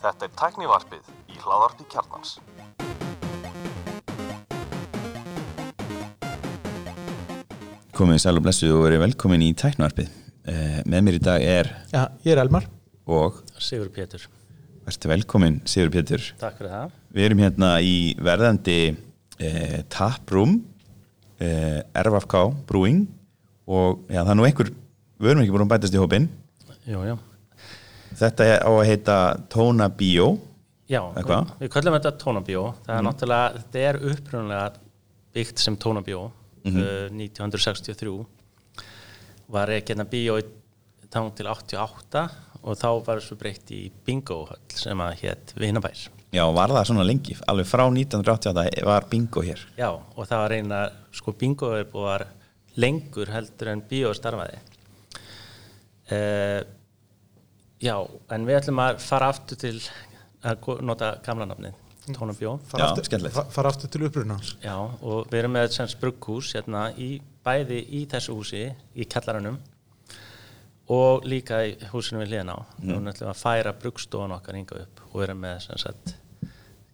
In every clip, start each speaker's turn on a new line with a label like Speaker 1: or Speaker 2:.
Speaker 1: Þetta er tæknivarpið í hláðarpi kjarnans.
Speaker 2: Komið sæl og blessuð og verið velkomin í tæknvarpið. Eh, með mér í dag er
Speaker 3: Já, ég er Elmar
Speaker 2: og
Speaker 4: Sigur Pétur,
Speaker 2: verður velkomin Sigur Pétur.
Speaker 4: takk fyrir það
Speaker 2: Við erum hérna í verðandi eh, taproom, eh, RFK Brewing og já, það er nú einhver, við erum ekki búin að bætast í hópin.
Speaker 4: Jú, jú.
Speaker 2: Þetta er á að heita Tóna Bio.
Speaker 4: Já, við, við kallum þetta tónabjó það er náttúrulega, þetta er upprunlega byggt sem tónabjó uh, 1963 var ekki hérna bíó tán til 88 og þá var þessu breytt í bingo sem að hétt Vinabær.
Speaker 2: Já, var það svona lengi, alveg frá 1988 var bingo hér.
Speaker 4: Já, og það var eina, sko bingo búið var lengur heldur en bíó starfaði. Uh, Já, en við ætlum að fara aftur til að nota gamla nafnið, tónabjó
Speaker 2: Já, skemmtilegt.
Speaker 3: fa- fara aftur til upprunans
Speaker 4: Já, og við erum með sem brugghús hérna í, bæði í þessu húsi í kallaranum og líka í húsinu við hliðina á mm. og náttúrulega að færa bruggstofan okkar hinga upp og við erum með sem sagt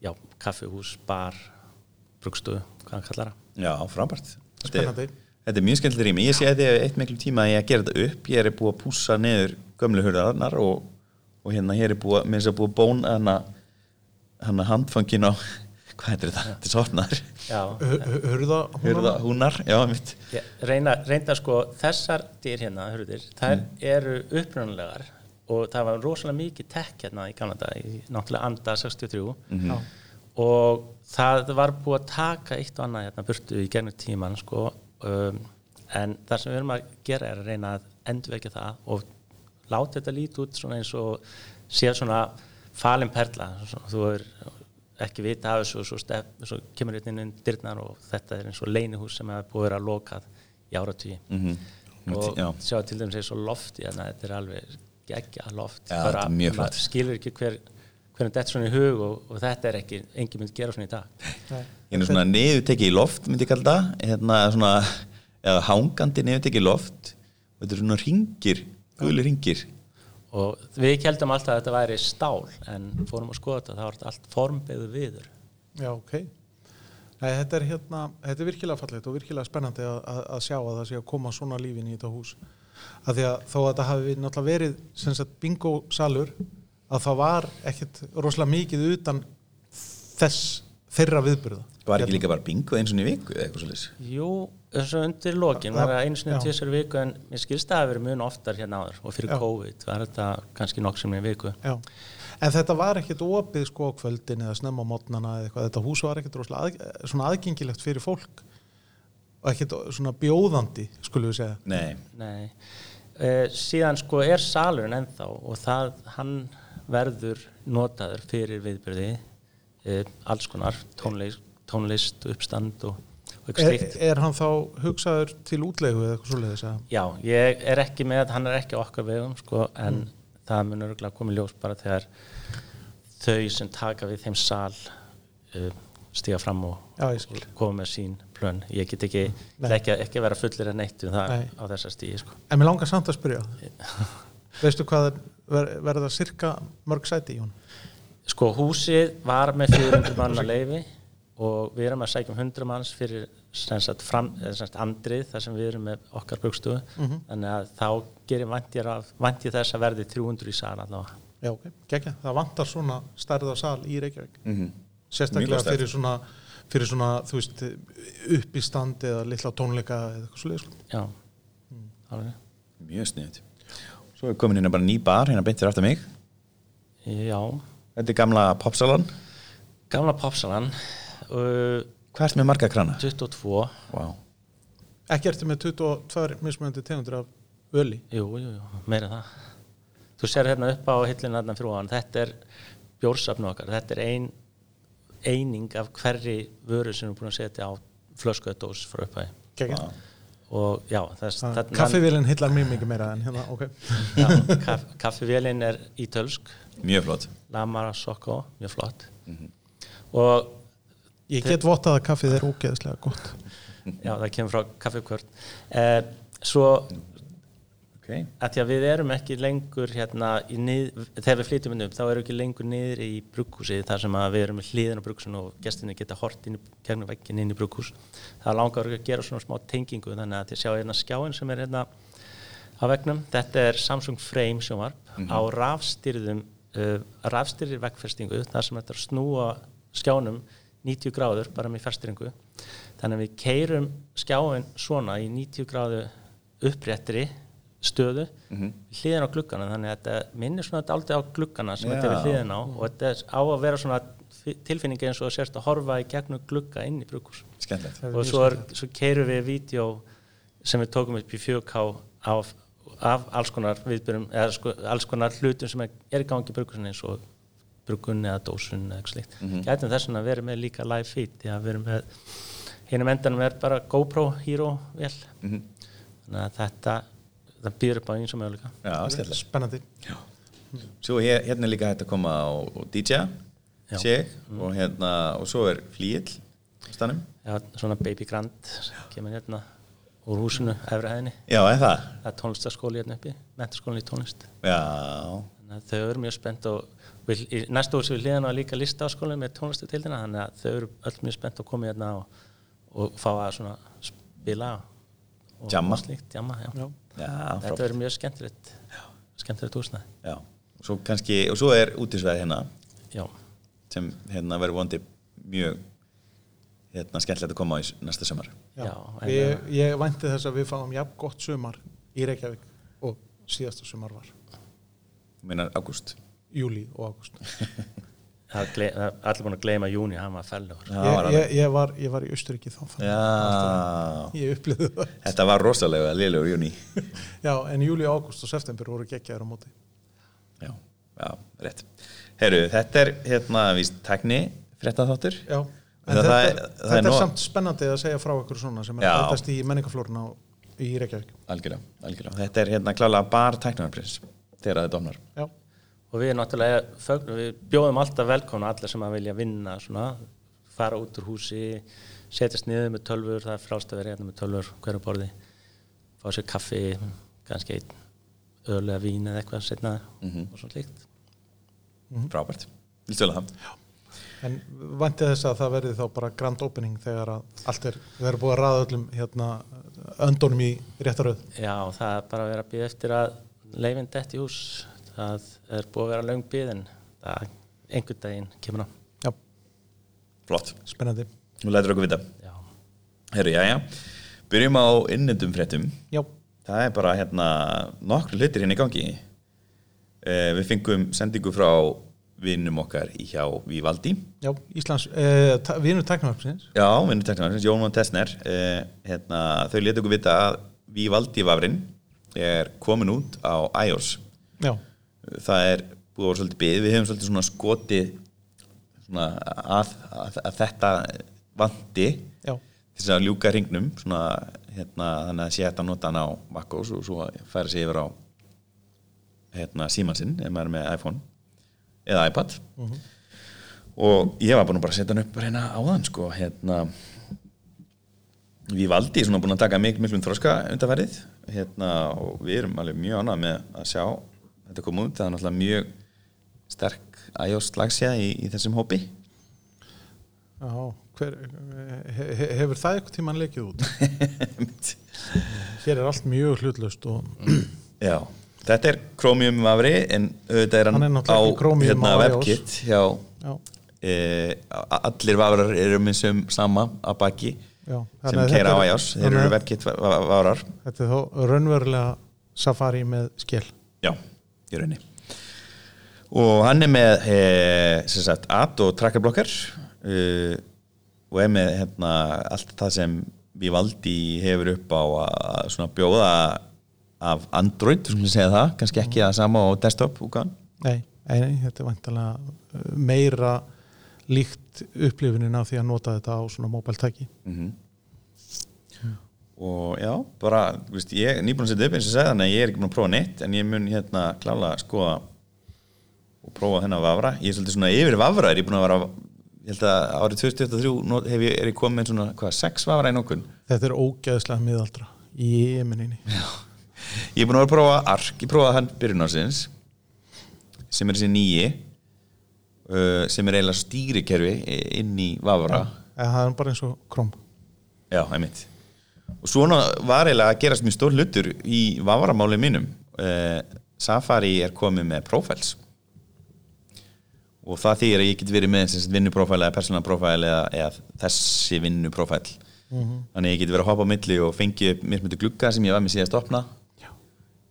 Speaker 4: já, kaffihús, bar bruggstofu, hvað hann kallar það
Speaker 2: Já, frábært. Þetta er,
Speaker 3: Spennandi.
Speaker 2: þetta er mjög skemmtileg rými. Ég sé að þið hefur eitt miklu tíma í að gera þetta upp. Ég er búið að pússa niður gömlu hurðarnar og, og hérna hér er búið, minnst að búið að bóna hana, hana handfangin á, hvað heitir þetta? Þetta er sortnar.
Speaker 4: Já,
Speaker 3: Hurða
Speaker 2: Hurða húnar, já,
Speaker 4: ég, reyna, reynda sko þessar dyr hérna, hurðir, þær eru upprunalegar og það var rosalega mikið tekk hérna í gamla dag, í náttúrulega anda 63
Speaker 3: Já.
Speaker 4: og það var búið að taka eitt og annað hérna burtu í gegnum tíman sko, um, en það sem við erum að gera er að reyna að endurvekja það og láta þetta lítið út svona eins og sé svona falin perla svona, þú er ekki vita af þessu og svo, stef, svo kemur þetta inn inn dyrnar og þetta er eins og leinihús sem hefur búið að vera lokað í áratvíi
Speaker 2: Mhm.
Speaker 4: og
Speaker 2: Já.
Speaker 4: sjá til dæmis eins og lofti þetta er alveg geggja loft.
Speaker 2: Já, þetta er mjög flott.
Speaker 4: maður skilur ekki hver hvernig þetta er svona í hug og, og þetta er ekki engin mynd gera svona í dag.
Speaker 2: Ég er svona niðurtekið í loft, myndi ég kalla það, hérna svona, eða hangandi niðurtekið í loft. Og þetta er svona ringir, guli ringir.
Speaker 4: og við heldum alltaf að þetta væri stál en fórum að skoða þetta, það var allt formbeðu viður.
Speaker 3: Já, ok. Nei, þetta er hérna, þetta er virkilega fallegt og virkilega spennandi að, að, að sjá að það sé að koma svona lífin í þetta hús. Að því að þó að þetta hafi náttúrulega verið sem sagt bingo salur að það var ekkert rosalega mikið utan þess þeirra viðburða.
Speaker 2: Var ekki líka bara bingo eins og í viku eða eitthvað svolítið?
Speaker 4: Jú, og undir lokin var það einu sinni þessari viku en mér skilst það að vera mun oftar hérna áður og fyrir
Speaker 3: Já.
Speaker 4: COVID var þetta kannski nokk sem í viku.
Speaker 3: Já, en þetta var ekkert opið sko á kvöldin eða snemma á mótnana eða eitthvað, þetta hús var ekkert rosalega að, svona aðgengilegt fyrir fólk. Og ekkert svona bjóðandi skulum við segja.
Speaker 2: Nei,
Speaker 4: Nei, uh, síðan sko er salurinn ennþá og það, hann verður notaður fyrir viðbyrði uh, alls konar tónlist, tónlist uppstand og,
Speaker 3: er, er hann þá hugsaður til útlegu eða eitthvað svoleiðis að
Speaker 4: Já, ég er ekki með, hann er ekki okkar vegum sko, en það mun örgulega komið ljós bara þegar þau sem taka við þeim sal uh, stíga fram og, og koma með sín plön. Ég get ekki, ekki, ekki vera fullir en neitt um það
Speaker 3: Nei.
Speaker 4: á þessa stígi sko.
Speaker 3: en mér langar samt að spyrja. Veistu hvað er, ver, verða cirka mörg sæti í hún
Speaker 4: Sko húsið var með 400 manna leifi og við erum að sækja um 100 manns fyrir sagt, fram, sem sagt, andrið þar sem við erum með okkar bugstuðu þannig að þá gerir væntir, af, væntir þess að verði 300 í sal allavega.
Speaker 3: Já, ok, gekkja, það vantar svona stærða sal í Reykjavík
Speaker 2: mm -hmm.
Speaker 3: Sérstaklega fyrir svona fyrir svona, þú veist, upp í standi eða litla tónleika eða eitthvað svoleiðis sko.
Speaker 4: Já, alveg.
Speaker 2: mjög sniðut. Svo er komin hérna bara ný bar, hérna beint fyrir aftur mig.
Speaker 4: Já,
Speaker 2: Þetta er gamla popsalan.
Speaker 4: gamla popsalan uh,
Speaker 2: Hvað ert með marga krana?
Speaker 4: 22,
Speaker 2: Wow.
Speaker 3: ekki ertu með 22 mismunandi tegundir af öli
Speaker 4: jú, jú, jú, meira en það. Þú sér hérna upp á hillinu hérna frúan, þetta er bjórsafnu okkar, þetta er ein eining af hverri vöru sem við erum búin að setja á flöskuðdós frá upphæði.
Speaker 2: Wow.
Speaker 4: og já, þarna-
Speaker 3: kaffivélinn hillar mjög mikið meira en hérna, ok
Speaker 4: kaff, kaffivélin er ítölsk
Speaker 2: Mjög flott.
Speaker 4: Lamara Sokko, mjög flott og
Speaker 3: ég get vottað að kaffið er ógeðslega gott.
Speaker 4: Já, það kemur frá kaffikvört. Eh, svo
Speaker 2: ok,
Speaker 4: að því að við erum ekki lengur hérna, í nið, þegar við flytjum inn upp þá erum við ekki lengur niður í brugghúsi þar sem að við erum með hliðin á brugghúsinu og gestinni geta hort inn í gegnum veggin inn í brugghús. Það langar að gera svona smá tengingu þannig að þið sjá hérna skjáin sem er hérna á veggnum, þetta er Samsung Frame sjónvarp á rafstyrðum uh, rafstyrðir veggfestingu þar sem þetta er snúa skjánum 90 gráður bara með festringu þannig að við keirum skjáin svona í 90 gráðu uppréttri stöðu
Speaker 2: Mhm.
Speaker 4: hliðin á gluggana. Þannig að þetta minnir svona dálítið á gluggana sem þetta er hliðin á og þetta er á að vera svona fi- tilfinningi eins og sérst að horfa í gegnum glugga inn í
Speaker 3: er
Speaker 4: og svo, er, svo keirum við vídeo sem við tókum upp í 4K af, af alls konar viðbyrjum eða sko, alls konar hlutum sem er, í gangi í brugghúsinu eins og bruggunni eða dósun eða eitthvað slíkt.
Speaker 2: Mhm.
Speaker 4: gætum þess að vera með líka live feed því að við erum með hinum endanum er bara GoPro Hero vel.
Speaker 2: Mhm.
Speaker 4: þannig að þetta það býður upp á eins og möguleika.
Speaker 2: Já,
Speaker 3: spennandi.
Speaker 2: Svo hér, hérna er líka hægt að koma á, á DJ
Speaker 4: Já.
Speaker 2: sig og hérna og svo er flíill stannum
Speaker 4: Já, svona Baby Grand kemur hérna úr húsinu efri hæðinni.
Speaker 2: Já, er það?
Speaker 4: það er tónlistaskóli hérna uppi mentaskóli í tónlist.
Speaker 2: Já,
Speaker 4: þannig að þau eru mjög spennt og við, í næsta hús við hliðan á líka listaskóli með tónlistatildina þannig að þau eru öll mjög spennt að koma hérna og, og fá að svona spila og,
Speaker 2: Jamma.
Speaker 4: og slíkt, jamma, já.
Speaker 3: Já.
Speaker 4: þetta
Speaker 2: frábært
Speaker 4: verður mjög skemmtilegt skemmtilegt
Speaker 2: Já, og svo kannski, og svo er útisveð hérna
Speaker 4: já,
Speaker 2: sem hérna verður vondi mjög hérna skemmtilegt að koma á í næsta sömar
Speaker 3: Já.
Speaker 4: Já, en-
Speaker 3: Ég, ég vænti þess að við fáum jafn gott sumar í Reykjavík og síðasta sumar var
Speaker 2: minnar ágúst?
Speaker 3: Júli og ágúst.
Speaker 4: Allir búin að gleyma júni, hann var fellugur
Speaker 2: Já,
Speaker 3: ég, ég, ég, var, ég var í Austuríki þá ég upplýði það.
Speaker 2: Þetta var rosalega liðlegur júni
Speaker 3: Já, en júli, ágúst og september voru geggjaður á móti.
Speaker 2: Já, já, rétt. Herru, þetta er hérna víst tækni fréttaþáttur.
Speaker 3: Já, en þetta,
Speaker 2: það er-
Speaker 3: þetta
Speaker 2: það er
Speaker 3: er, samt spennandi að segja frá ykkur svona sem er
Speaker 2: Já.
Speaker 3: að bætast í menningaflórun á, í Reykjavík.
Speaker 2: Algjörlega, algjörlega. Þetta er hérna klálega bar tæknarprins þegar það er domnar
Speaker 3: Já,
Speaker 4: og við náttúrulega fögnum, við bjóðum alltaf velkomna allir sem að vilja vinna svona, fara út úr húsi setjast niður með tölfur, það er frást að vera hérna með tölfur hverju borði fá sér kaffi, kannski einn öl eða vín eða eitthvað setna
Speaker 2: Mhm.
Speaker 4: og svona líkt
Speaker 2: Frábært, viltu vel það?
Speaker 3: en vænti þess að það verði þá bara grand opening þegar að allt er, við erum búið að raða öllum hérna, öndunum í réttaröð
Speaker 4: Já, það er bara að vera að býða eftir að leifin dett í hús. Það er búið að vera löng býð en einhvern daginn kemur á
Speaker 3: Já,
Speaker 2: Flott,
Speaker 3: spennandi.
Speaker 2: Þú lætur okkur vita.
Speaker 4: Já,
Speaker 2: Herru, já, já. Byrjum á innendum fréttum.
Speaker 3: Já,
Speaker 2: Það er bara hérna nokkru hlutir hérna í gangi. Eh, Við fengum sendingu frá vinnum okkar í hjá Vívaldi
Speaker 3: já, Íslands eh, vinur tæknaröfsins
Speaker 2: Já, vinnur teknarins, Jón von Tessner. Eh, hérna, Þau letu okkur vita að Vívaldi vafrin er komin út á iOS.
Speaker 3: Já,
Speaker 2: það er búið að vera svolítið byggð við hefum svolítið svona skotið svona að, að, að þetta vanti
Speaker 3: já,
Speaker 2: þess að ljúka hringnum svona, hérna, þannig að sé hægt að nota hann á MacOS og svo færa sig yfir á hérna, símansinn ef maður er með iPhone eða iPad. Og ég var búin að bara setja hann upp bara hérna áðan sko, hérna. Við valdi svona búin að taka miklu miklum þroska undarfærið hérna, og við erum alveg mjög annað með að sjá þetta koma út, það er náttúrulega mjög sterk iOS slagsja í, í þessum hópi.
Speaker 3: Já hver, he, he, Hefur það eitthvað tímann leikið út? Hér er allt mjög hlutlaust og
Speaker 2: Já, þetta er Chromium vafri en auðvitað er hann,
Speaker 3: Hann er
Speaker 2: á hérna. WebKit hjá
Speaker 3: Já,
Speaker 2: e, allir vafrar eru með sem sama að baki
Speaker 3: já
Speaker 2: sem keira á iOS, þeir eru
Speaker 3: að
Speaker 2: WebKit va- va- vafrar.
Speaker 3: Þetta er þó raunverulega Safari með skil
Speaker 2: Já, í rauninni. Og hann er með e, sagt, ad og trackarblokkar e, og er með hérna, allt það sem Vivaldi hefur upp á að bjóða af Android, þú skulum segja það. Kannski ekki það sama á desktop útgáðan
Speaker 3: Nei, nei, þetta er vantilega uh, meira líkt upplifunin af því að nota þetta á svona móbæltæki
Speaker 2: mm og já, bara veist, ég er nýbúin að setja upp eins og segja þannig að ég er ekki búin að prófa neitt en ég mun hérna klála að skoða og prófa þennan vafra ég er svolítið svona yfir vafra er ég búin að vera ég held að árið 2023 not- hef ég, er ég komið svona, hvað, sex vafra í nokkun
Speaker 3: Þetta er ógeðslega miðaldra í eminninni
Speaker 2: Ég er búin að vera að prófa ARK, ég prófaði hann byrjun ásins sem er þessi nýji uh, sem er eiginlega stýrikerfi inn í Vavra
Speaker 3: eða það er bara eins og króm
Speaker 2: Já, einmitt. Og svona var eiginlega að gerast mjög stór hlutur í Vavra-máli mínum. Uh, Safari er komið með profiles. Og það þýðir að ég get verið með vinnuprófæl eða persónalprófæl eða, eða þessi vinnuprófæl þannig að ég get verið að hoppa á milli og fengi upp mismöndu glugga sem ég var með síðast opna.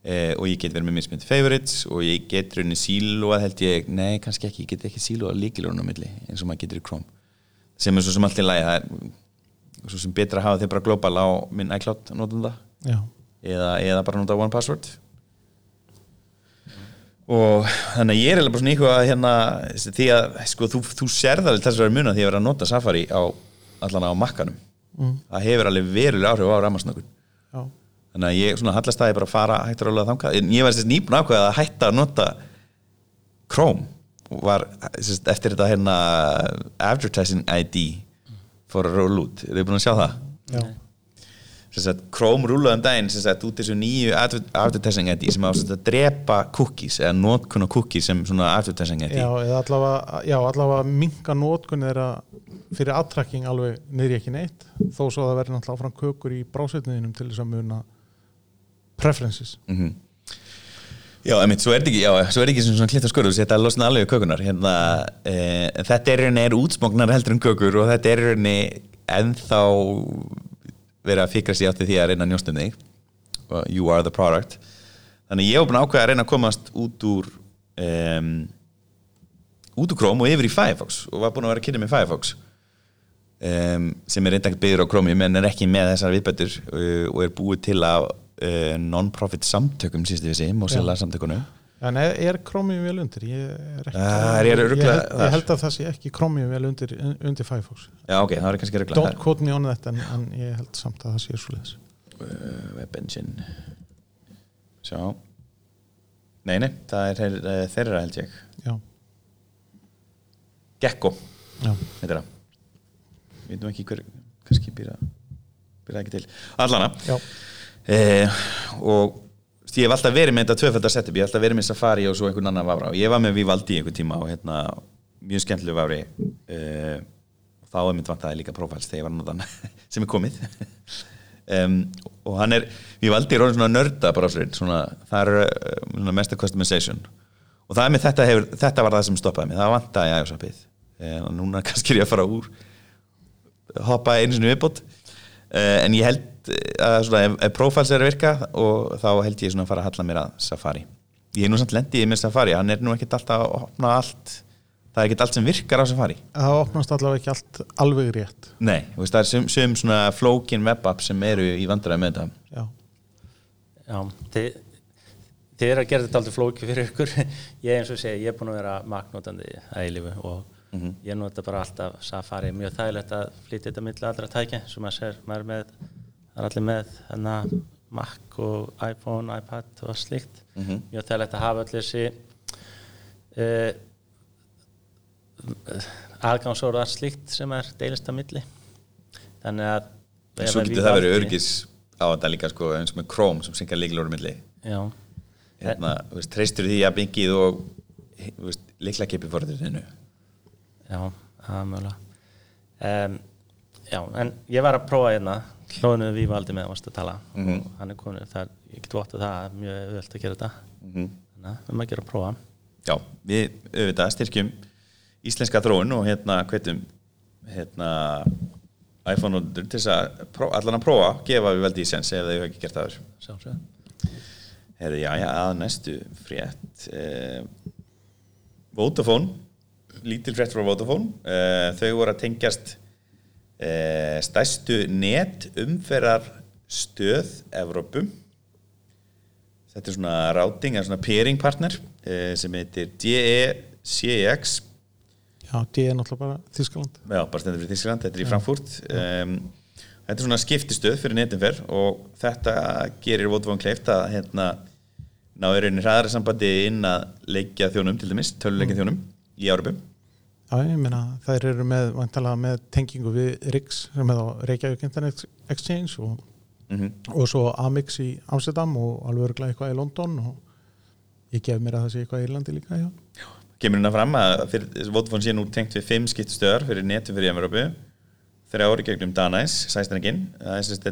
Speaker 2: Eh, og ég get verið með mismöndu favorites og ég get rauninni sílóað held ég, nei kannski ekki, ég get ekki sílóað líkilónu á milli eins og maður getur í Chrome. Sem er svo sem allt í lagi það er svo sem betra að hafa þig bara global á minn iCloud notanda eða, eða bara nota one password. Og þannig að ég er eiginlega bara svona íhuga að hérna, því að sko, þú, þú sérð alveg þess að vera muna því að vera að nota Safari á allan á makkanum
Speaker 3: Mm.
Speaker 2: það hefur alveg verulega áhrif á rafmarsnökkun
Speaker 3: já,
Speaker 2: þannig að ég svona hallast að ég bara að fara hættur álega þangað, en ég var sérst nýbúin ákveða að hætta að nota Chrome og var sérst, eftir þetta hérna advertising ID for a roll út, er þið búin að sjá það?
Speaker 3: já,
Speaker 2: Sagt, Chrome rúlaði um daginn sagt, út þessu nýju adver- advertising ID sem á sagt, að drepa cookies eða notkun á cookies sem svona advertising ID
Speaker 3: já, eða allavega, já, allavega minka nótkun þeirra fyrir aðtrakking alveg niður ekki neitt þó svo að það verður náttúrulega áfram kökur í brásetniðinum til þess að muna preferences.
Speaker 2: Mm Já, emitt, svo er þetta ekki, já, svo er ekki sem svona klitt og skurður, þetta er losna alveg kökunar hérna, e, þetta er rauninni er útsmognar heldur en kökur og þetta er rauninni ennþá verið að fikra sér átti því að reyna að njósta um þig. You are the product. Þannig ég hef búin að ákveða að reyna að komast út úr um, út úr Chrome og yfir í Firefox og var búin að vera að kynna með Firefox um, sem er reynda ekki byggður á Chromium en er ekki með þessar viðbættur uh, og er búið til að uh, non-profit samtökum síðustu við sig, Mozilla samtökunum.
Speaker 3: En er, er Chromium vel undir? Ég, er ekki,
Speaker 2: er ég
Speaker 3: ég, held, ég held að það sé ekki Chromium vel undir, undir Firefox.
Speaker 2: Já, ok, það kannski regla
Speaker 3: Don't quote me on that en, en ég held samt að það sé svo leiðis
Speaker 2: uh, Web Engine Sjá. Nei, nei, það er eh, þeirra held ég.
Speaker 3: Já,
Speaker 2: Gekko, þetta er það. Við veitum ekki hver, kannski býra býra ekki til. Allana
Speaker 3: já,
Speaker 2: eh, og ég hef alltaf verið með þetta tvöfældar setup, ég hef alltaf verið með Safari og svo einhvern annan vafra og ég var með Vivaldi einhvern tíma og hérna, mjög skemmtilegu vafri eh, og þá er mynd vantaði líka profiles þegar ég var hann sem er komið. Um, og hann er, Vivaldi er orðin svona nörda brásurinn, svona, það er uh, mesta customization. Og það er með þetta, hefur, þetta var það sem stoppaði mig, það vantaði iOS-appið eh, og núna kannski er ég að fara úr hoppa einu sinni viðbót. Uh, en ég held að svona, ef, ef profiles er að virka og þá held ég svona að fara að halla mér að Safari. Ég er nú samt lendið með Safari hann er nú ekkert alltaf að opna allt það er ekkert allt sem virkar á Safari.
Speaker 3: Það opnast allavega ekki allt alveg rétt.
Speaker 2: Nei, veist, það er sum, sum svona flókin webapp sem eru í vandræði með þetta.
Speaker 3: Já,
Speaker 4: Já, þið, þið er að gera þetta aldrei flóki fyrir ykkur. Ég eins og segja, ég er búin að vera maknótandi að eilífu og ég nota bara alltaf Safari, mjög þægilegt að flytja þetta milli allra tækja sem maður sér, maður er með það er allir með hana, Mac og iPhone, iPad og slíkt. Mjög þægilegt að hafa allir þessi uh, aðgangsorðar slíkt sem er deilist að milli. Þannig að
Speaker 2: en svo
Speaker 4: að
Speaker 2: getur það verið örgis á þetta líka sko, eins og með Chrome sem syngja líkilóru milli.
Speaker 4: Já,
Speaker 2: hérna, veist, treystur því að byggið og líkla kipið fórður þinnu
Speaker 4: Já, það er mögulega. Um, Já, en ég var að prófa hérna hlóðinu við valdi með varst að tala.
Speaker 2: Mhm.
Speaker 4: og hann er komin, það er, ég get vott að það er mjög öðvöld að gera þetta.
Speaker 2: Mhm.
Speaker 4: þannig að við maður gera að prófa.
Speaker 2: Já, við auðvitað styrkjum íslenska þróun og hérna hvetum hérna iPhone og til þess að pró, allan að prófa gefa við veldi í sens ef þau hefur ekki gert það aður
Speaker 4: Sjálfsögðu.
Speaker 2: Herðu, já, já, að næstu frétt eh, Vodafone lítil frétt frá Vodafone eh, þau voru að tengjast eh, stærstu net umferðar stöð Evrópu. Þetta er svona routing eða svona peering partner eh, sem heitir DECX
Speaker 3: já, D er náttúrulega bara Þískaland
Speaker 2: Já, bara stendur fyrir Þískland, þetta er í Frankfurt. Um, Þetta er svona skiptistöð fyrir netumferð og þetta gerir Vodafone kleift að hérna ná í rauninni hraðara sambandi inn að leikja þjónum til dæmis, töluleikja þjónum í Árabu
Speaker 3: Já, ég meina, þær eru með, vantalega með tengingu við RIX sem er á Reykjavík Internet Exchange og
Speaker 2: Mhm.
Speaker 3: og svo Amix í Amsterdam og alveg örglega eitthvað í London og ég gef mér að það sé eitthvað í Írlandi líka já.
Speaker 2: kemur hérna fram að Vodafone sé nú tengt við fimm skiptstöðar fyrir netu fyrir Evropu þeirra ári gegnum Danæs, sæstrengin það er sagt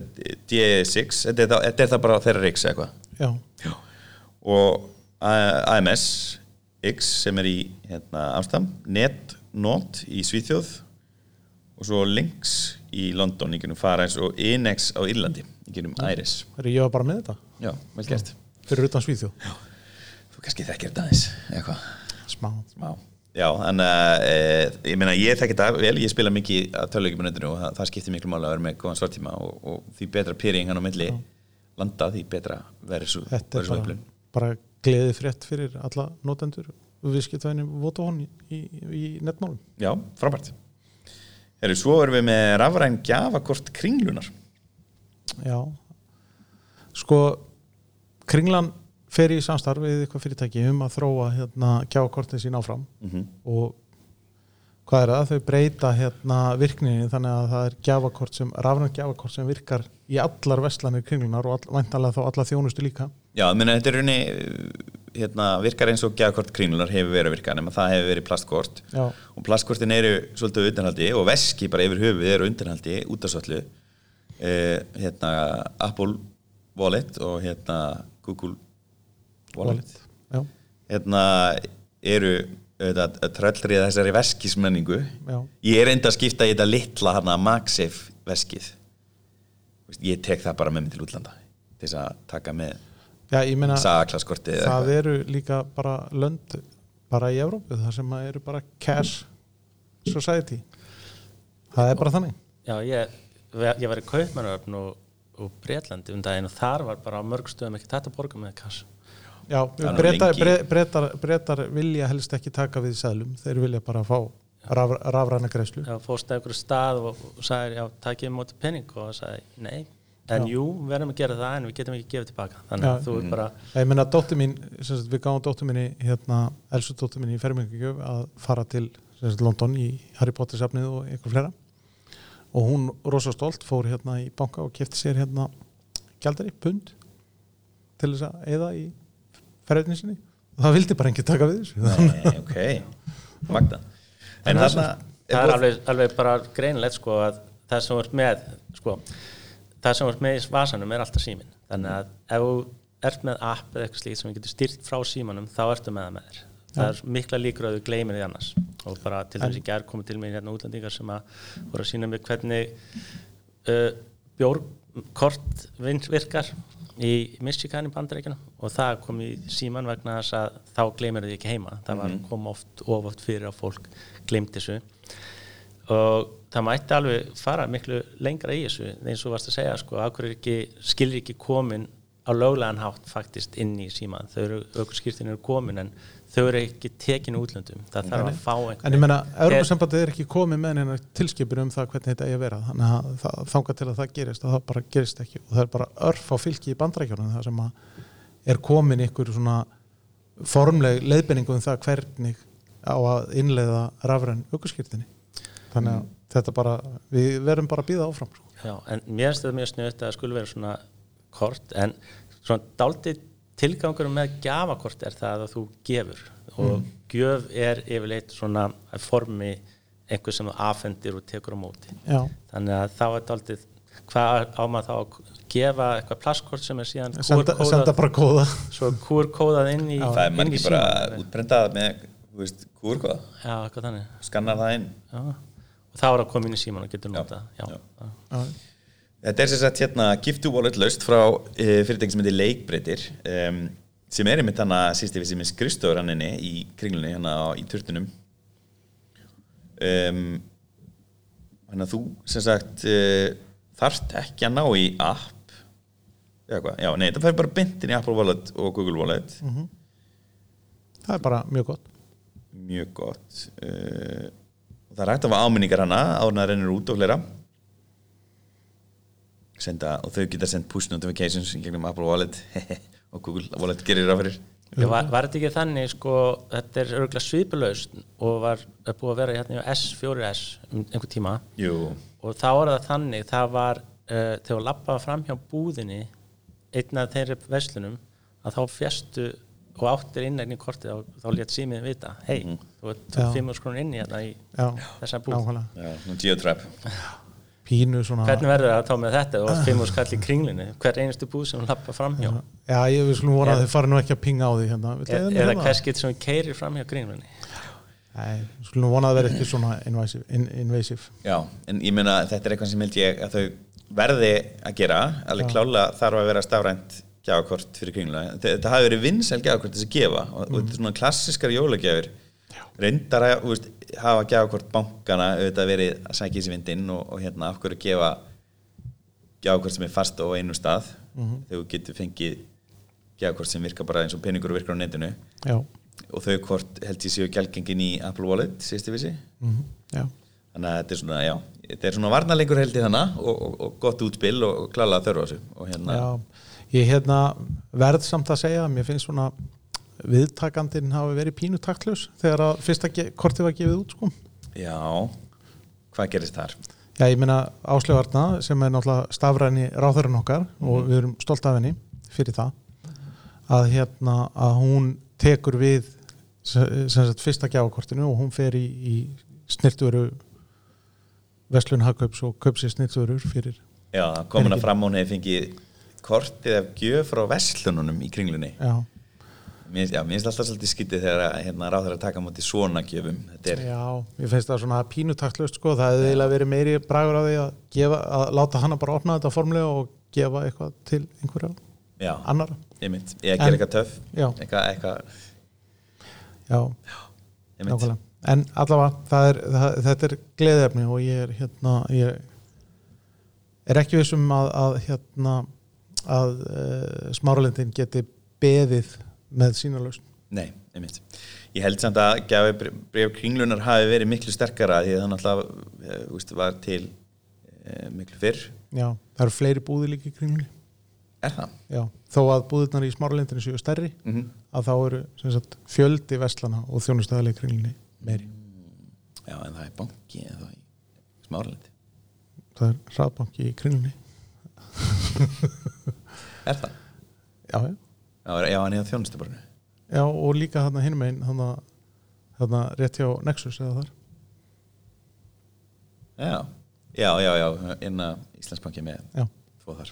Speaker 2: D6 þetta er, það- bara þeirra Rix eitthvað
Speaker 3: Já.
Speaker 2: og A- AMS X sem er í hérna, Amstam, Net Not í Svíþjóð og svo Lynx í London. Í genum Faræs og Inex á Írlandi. Í genum Iris
Speaker 3: Þegar ég var bara með þetta.
Speaker 2: Já, vel gert.
Speaker 3: Fyrir utan Svíþjóð.
Speaker 2: Þú kannski þekkir þetta aðeins eitthvað?
Speaker 3: Smá.
Speaker 2: Smá. Já, þannig að e, ég meina ég þekki þetta vel, ég spila mikið að töluleikjum á netinu og það, það skiptir miklu máli að vera með góðan svartíma og, og því betra pyrring hann á milli landa því betra verður svo,
Speaker 3: þetta er bara, bara gleði frétt fyrir alla notendur og viðskiptvæðinni Vodafone í, í, í netmálum.
Speaker 2: Já, frábært. Herru, svo erum við með rafræn gjafakort kringlunar
Speaker 3: Já. Sko Kringlan fer í samstarf við eitthvað fyrirtæki um að þróa hérna gjákortin sín áfram.
Speaker 2: Mhm.
Speaker 3: og hvað er það? Þau breyta hérna virkninni þannig að það er gjafakort sem, rafræn gjafakort sem virkar í allar vestlanir kringlunar og all, væntanlega þá alla þjónustu líka.
Speaker 2: Já, ég meina þetta er raunni hérna, virkar eins og gjafakort kringlunar hefur verið að virka nema það hefur verið plastkort.
Speaker 3: Já,
Speaker 2: og plastkortin eru svolítið undanhaldi og veski bara yfir höfuð eru undanhaldi út af svolítið eh, hérna Apple Wallet og hérna Google Wallet,
Speaker 3: já,
Speaker 2: hérna eru tröllrið þessari veskismenningu.
Speaker 3: Já.
Speaker 2: Ég er enda að skipta í þetta litla hana MagSafe veskið. Ég tek það bara með mig til útlanda til þess að taka með
Speaker 3: Já, ég meina það
Speaker 2: eitthvað.
Speaker 3: eru líka bara lönd bara í Evrópu þar sem eru bara cash society það er bara þannig
Speaker 4: Já, ég, ég var í Kaupmannöfn og, og Breitlandi um daginn og þar var bara á mörg stöðum ekki þetta að borga með kass.
Speaker 3: Já,
Speaker 2: Það lengi.
Speaker 3: breytar, breytar vilja helst ekki taka við sæðlum þeir vilja bara fá raf, rafræna greiðslu
Speaker 4: Já, fórst að einhverju stað og, og sagði, já, takk ég móti penning og það sagði, nei, en jú, við verðum að gera það en við getum ekki gefið tilbaka. Þannig að þú er bara,
Speaker 3: Ég meina dóttir mín, sem sagt, við gáum dóttir minni hérna, elsu dóttir minni í fermingugjöf að fara til sem sagt, London í Harry Potter safnið og eitthvað flera og hún rosa stolt fór hérna í banka og kefti sér hérna gjaldari, pund til þess að eða í ferðinni sinni. Og það vildi bara enginn taka við þessu.
Speaker 2: Nei, ok, magna en
Speaker 4: það,
Speaker 2: þarna
Speaker 4: það er alveg, alveg bara greinlegt sko að það sem ert með, sko, það sem þú ert með í vasanum er alltaf síminn. Þannig að ef þú ert með app eða eitthvað slíkt sem við getum styrt frá símanum, þá ertu með það með þér. Það er mikla líkur að þú gleymir því annars. Og bara til dæmis í gær komið til mig hérna útlendingar sem að voru að sína mig hvernig uh, bjórkort vin- virkar í Michigan í bandaríkjunum og það kom í síman vegna þess að þá gleymir því ekki heima. Það var kom oft of oft fyrir að fólk gleymdi þessu og það mætti alveg fara miklu lengra í þessu eins og varst að segja sko, er ekki, komin á löglegan hátt faktist inn í síman þau eru, aukur skýrtin eru komin en þau eru ekki tekin útlöndum. Það þarf að fá einhvern
Speaker 3: En ég meina, Európa-sambandið er ekki komið með neina tilskipur um það hvernig þetta eigi að vera. Þannig að það, þanga til að það gerist og það bara gerist ekki. Og það er bara örf á fylki í bandrækjunum það sem að er komin ykkur svona formleg leiðbenningu um það hvernig á að innleiða rafræn aukurskirtinni þannig að þetta bara, við verum bara að býða áfram sko.
Speaker 4: Já, en mér finnst þetta mjög snuðt að það skulle vera svona kort en svona dálítið tilgangurum með gjafakort er það að þú gefur. Og gjöf er yfirleitt svona formi einhver sem þú afhendir og tekur á móti.
Speaker 3: Já,
Speaker 4: þannig að þá er dálítið hvað á maður þá að gefa eitthvað plastkort sem er síðan
Speaker 3: senda, senda bara kóða.
Speaker 4: Svo QR-kóðað inn í
Speaker 2: það er ekki bara útbrendað með kúrkóða,
Speaker 4: já,
Speaker 2: skannar það inn.
Speaker 4: Já. Og þá er að koma inn í síman og getur nota já,
Speaker 2: já.
Speaker 4: já.
Speaker 3: Já,
Speaker 2: Þetta er sem sagt hérna Gift to Wallet laust frá e, fyrirtæki sem heitir Leikbreytir um, sem er einmitt hana sísti við sem er skrifstofur hann inni í kringlunni hérna á, í turtunum um, Þannig að þú sem sagt uh, þarft ekki að ná í app eða hvað, já, nei, það fær bara beintin í Apple Wallet og Google Wallet.
Speaker 3: Það er bara mjög gott.
Speaker 2: Mjög gott. Uh, og það er hægt að hafa áminningar hana það rennur út og fleira. Senda, og þau geta sendt push notifications gegnum Apple Wallet. Og Google Wallet gerir það fyrir.
Speaker 4: Ég var, var þetta ekki þannig sko, þetta er örgulega svipulaust og var búið að vera hérna í S4S um einhver tíma.
Speaker 2: Jú,
Speaker 4: og þá er það þannig, það var uh, þegar þú lappaði fram hjá búðinni einn af þeirri verslunum að þá fjastu og áttir innegni kortið og þá létt símið vita hei, þú ert
Speaker 3: Já.
Speaker 4: 500 krónur inni hérna í
Speaker 3: Já,
Speaker 4: þessa búð.
Speaker 3: Pínu svona
Speaker 4: hvernig verður það að tá með þetta? Og 500 skall í kringlinu hver einustu búð sem lappa fram hjá?
Speaker 3: Já, ég við skulum vona
Speaker 4: Er-
Speaker 3: að þið fari nú ekki að pinga á því hérna. Viltu
Speaker 4: eða hvers getur sem keirir fram hjá kringlunni?
Speaker 3: Nei, skulum vona að það verði ekki svona invasive, in, invasive.
Speaker 2: Já, en ég meina að þetta er eitthvað sem held ég að þau verði að gera. Alveg klála þarf að vera stafrænt gjafakort fyrir kringlega. Þe- Þetta hafi verið vinsæl gjafakort þess að gefa. Og, og þetta er svona klassiskar jólagjafir. Reyndar að veist, hafa gjafakort bankana auðvitað verið að sækja í sig vindinn og, og hérna af hverju gefa gjafakort sem er fast á einu stað? Þegar þú getur fengið gjafakort sem virka bara eins og peningur og virkar á netinu.
Speaker 3: Já,
Speaker 2: og þau kort held ég séu gælgengin í Apple Wallet, ég vissi?
Speaker 3: Mm já,
Speaker 2: þannig að þetta er svona, já þetta er svona varnarleikur held í þannig og, og, og gott útspil og, og klálega þörfa þessu og hérna,
Speaker 3: já. Ég hérna verð samt að segja mér finnst svona viðtakandinn hafi verið pínu taktlaus þegar að fyrsta kortið var gefið út sko.
Speaker 2: já hvað gerist þar?
Speaker 3: Já, ég meina Áslöfarna sem er náttúrulega stafræni ráðurinn okkar og við erum stolt af henni fyrir það að hérna að hún tekur við sagt fyrsta gjákortinu og hún fer í, í snirtuveru Veslun Hagkaups og kaupsi snirtuverur fyrir
Speaker 2: Já, komin að fram hún hefði fengið kortið af gjöf frá vestlununum í kringlunni.
Speaker 3: Já,
Speaker 2: mér, já, finnst alltaf svolítið skytið þegar að, hérna, ráður að taka á móti svona er,
Speaker 3: já, ég finnst það svona pínutaktlust sko, það hefði eiginlega verið meiri bragur á því að, gefa, að láta hana bara opna þetta formlega og gefa eitthvað til einhverja
Speaker 2: já,
Speaker 3: annara
Speaker 2: ég mynd ég ger eitthvað töff.
Speaker 3: Já.
Speaker 2: eitthvað, eitthvað,
Speaker 3: já,
Speaker 2: mynd
Speaker 3: nákvæmlega. En allavega, það er, það, þetta er gleðefni og ég er hérna ég er ekki vissum að, að hérna að uh, smáralindin geti beðið með sína lausn
Speaker 2: Nei, einmitt. Ég held samt að gjafi bref kringlunar hafi verið miklu sterkara því að það náttúrulega eh, veist, var til e, miklu fyrr.
Speaker 3: já, það eru fleiri búðir líka í kringlunni
Speaker 2: Er það?
Speaker 3: já, þó að búðirnar í smáralindinu séu stærri
Speaker 2: Mm -hmm.
Speaker 3: að þá eru sagt, fjöldi vestlana og þjónustæðarlega kringlunni meiri
Speaker 2: Já, en það er banki eða það í smáralindi.
Speaker 3: það er hraðbanki í kringlunni
Speaker 2: Er það?
Speaker 3: já, já,
Speaker 2: Já, já hann er á þjónustubarnu.
Speaker 3: já og líka þarna hinum einn þarna, þarna rétt hjá Nexus eða þar
Speaker 2: Já, já, já, já, inna Íslandsbanki með
Speaker 3: já,
Speaker 2: tvo þar.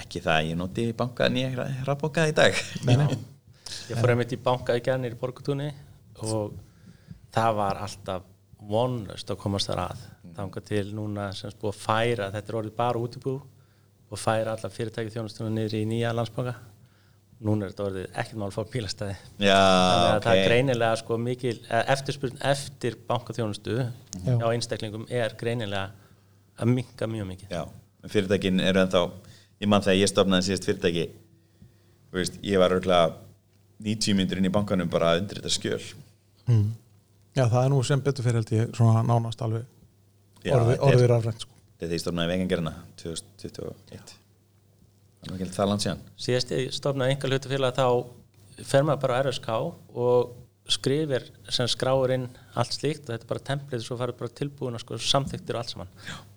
Speaker 2: Ekki það að ég noti banka nýja hraðbanka í dag.
Speaker 3: nei, nei.
Speaker 4: Ég fór einmitt í banka í gærnir í Borgatúni og það var alltaf vonlust að komast þar að þanga til núna sem að færa þetta er orðið bara útibú og færa alla fyrirtæki þjónustuna niður í nýja landsbanka núna er þetta orðið ekkert mál að fá bílastæði
Speaker 2: Já,
Speaker 4: þannig að
Speaker 2: ok.
Speaker 4: það er greinilega sko mikil eh, eftirspurn eftir bankaþjónustu
Speaker 3: Já.
Speaker 4: á einstaklingum er greinilega að minka mjög mikið
Speaker 2: Já, en fyrirtækin eru ennþá ég mann þegar ég stofnaði síðast fyrirtæki þú veist, ég var örgulega 90 myndur inn í bankanum bara undir þetta skjöl
Speaker 3: Mm. Já, það er nú sem betur fyrir held ég svona nánast alveg
Speaker 2: Já,
Speaker 3: orði,
Speaker 2: þetta er-
Speaker 3: orðið rafrænt sko.
Speaker 2: Þegar ég stofnaði vegangerina 2021 það var ekki það langt síðan.
Speaker 4: Síðast ég stofnaði einhver hlutafélag þá fer maður bara á RSK og skrifir sem skráir inn allt slíkt og þetta er bara templið svo farið bara tilbúin sko, samþyktir og allt saman.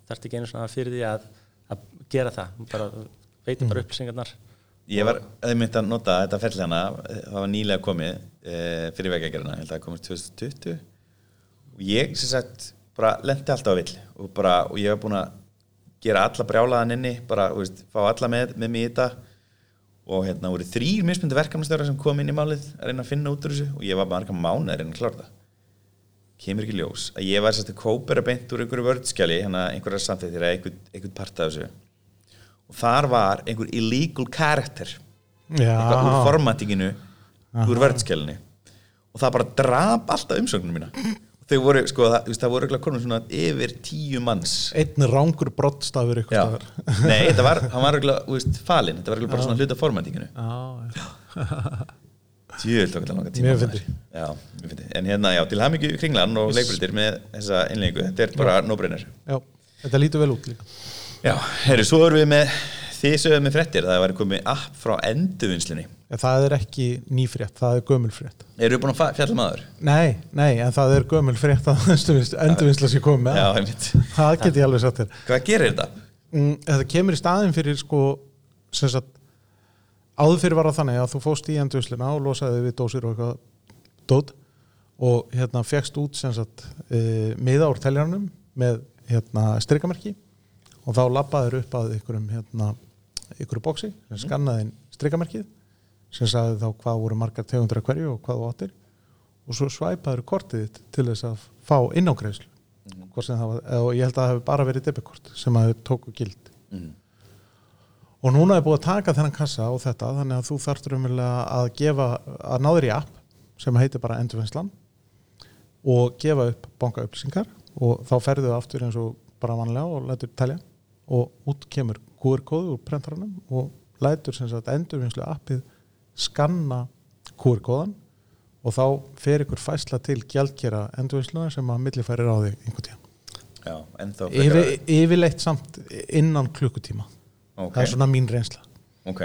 Speaker 4: Það er ekki einu svona fyrir því að, að gera það, bara veitir bara upplýsingarnar.
Speaker 2: Ég var auðvitað að nota þetta ferli hana það var nýlega komið e, fyrir vegangerina, held að það komið 2020 og ég sem sagt bara lendi alltaf á vill og, bara, og ég var búin að gera alla brjálaðan inni bara, veist, fá alla með, með mig í þetta. Og hérna voru þrýr mismundu verkefnastöðar sem kom inn í málið að reyna að finna út úr þessu og ég var bara marga mánuð að reyna að klára það. Kemur ekki ljós að ég var sérst að kópera beint úr einhverju vördskjali hérna einhverja samþættir eða einhver, einhver part af þessu. Og þar var einhver illegal character eitthvað úr
Speaker 3: Já,
Speaker 2: formatinginu úr vördskjalinu og það bara drap alltaf umsögnum mína þau voru, sko, það, það voru ekki konum svona yfir tíu manns.
Speaker 3: Einn rángur brottstafur ykkur
Speaker 2: Já,
Speaker 3: staðar.
Speaker 2: nei, þetta var, hann var ekki, falinn, þetta var ekki bara svona hluta
Speaker 3: já.
Speaker 2: Djöld okkur langa tíma. Já, mjög fyndið. En hérna, já, til hamingju kringlan og leikbrytir með þessa innleggingu Þetta er bara no-brainer.
Speaker 3: Já, þetta lítur vel út líka.
Speaker 2: Já, herru, svo erum við með Þið sögum með frettir, það var komið app frá endurvinnslunni
Speaker 3: En það er ekki nýfrétt, það er gömulfrétt
Speaker 2: Eru búin að fjalla maður?
Speaker 3: Nei, nei, en það er gömulfrétt að endurvinnsla sér komið það. það get ég alveg sagt þér
Speaker 2: Hvað gerir þetta?
Speaker 3: mm, Þetta kemur í staðin fyrir sko sem sagt áður fyrir var það þannig að þú fóst í endurvinnsluna og losaði við dósir og eitthvað dót og hérna fegst út e, miða úr teljaranum með hérna strikamerki og þá labbaður upp að ykkurum hérna ykkur bóksi sem skannaði inn strikamerkið sem sagði þá hvað voru margar tegundur af hverju og hvað þú áttir. Og svo svæpaður kortið þitt til þess að fá það var, eða ég held að það hefur bara verið debitkort sem að þau tóku gild.
Speaker 2: Mhm.
Speaker 3: og núna er búið að taka þennan kassa og þetta þannig að þú þarftur umverulega að gefa að náður í app sem heitir bara endurvinnslan og gefa upp bankaupplýsingar og þá ferðu aftur eins og bara vanlega og lætur telja. Og út kemur QR-kóðu úr prentarannum og lætur sem sagt endurvinnslu appið skanna QR-kóðan og þá fer ykkur fæsla til gjaldkera endurvinnslunar sem að millifærir á þig einhvern tíma
Speaker 2: Já, en þá
Speaker 3: Yfir, yfirleitt samt innan klukkutíma.
Speaker 2: Ok,
Speaker 3: það er svona mín reynsla.
Speaker 2: Ok.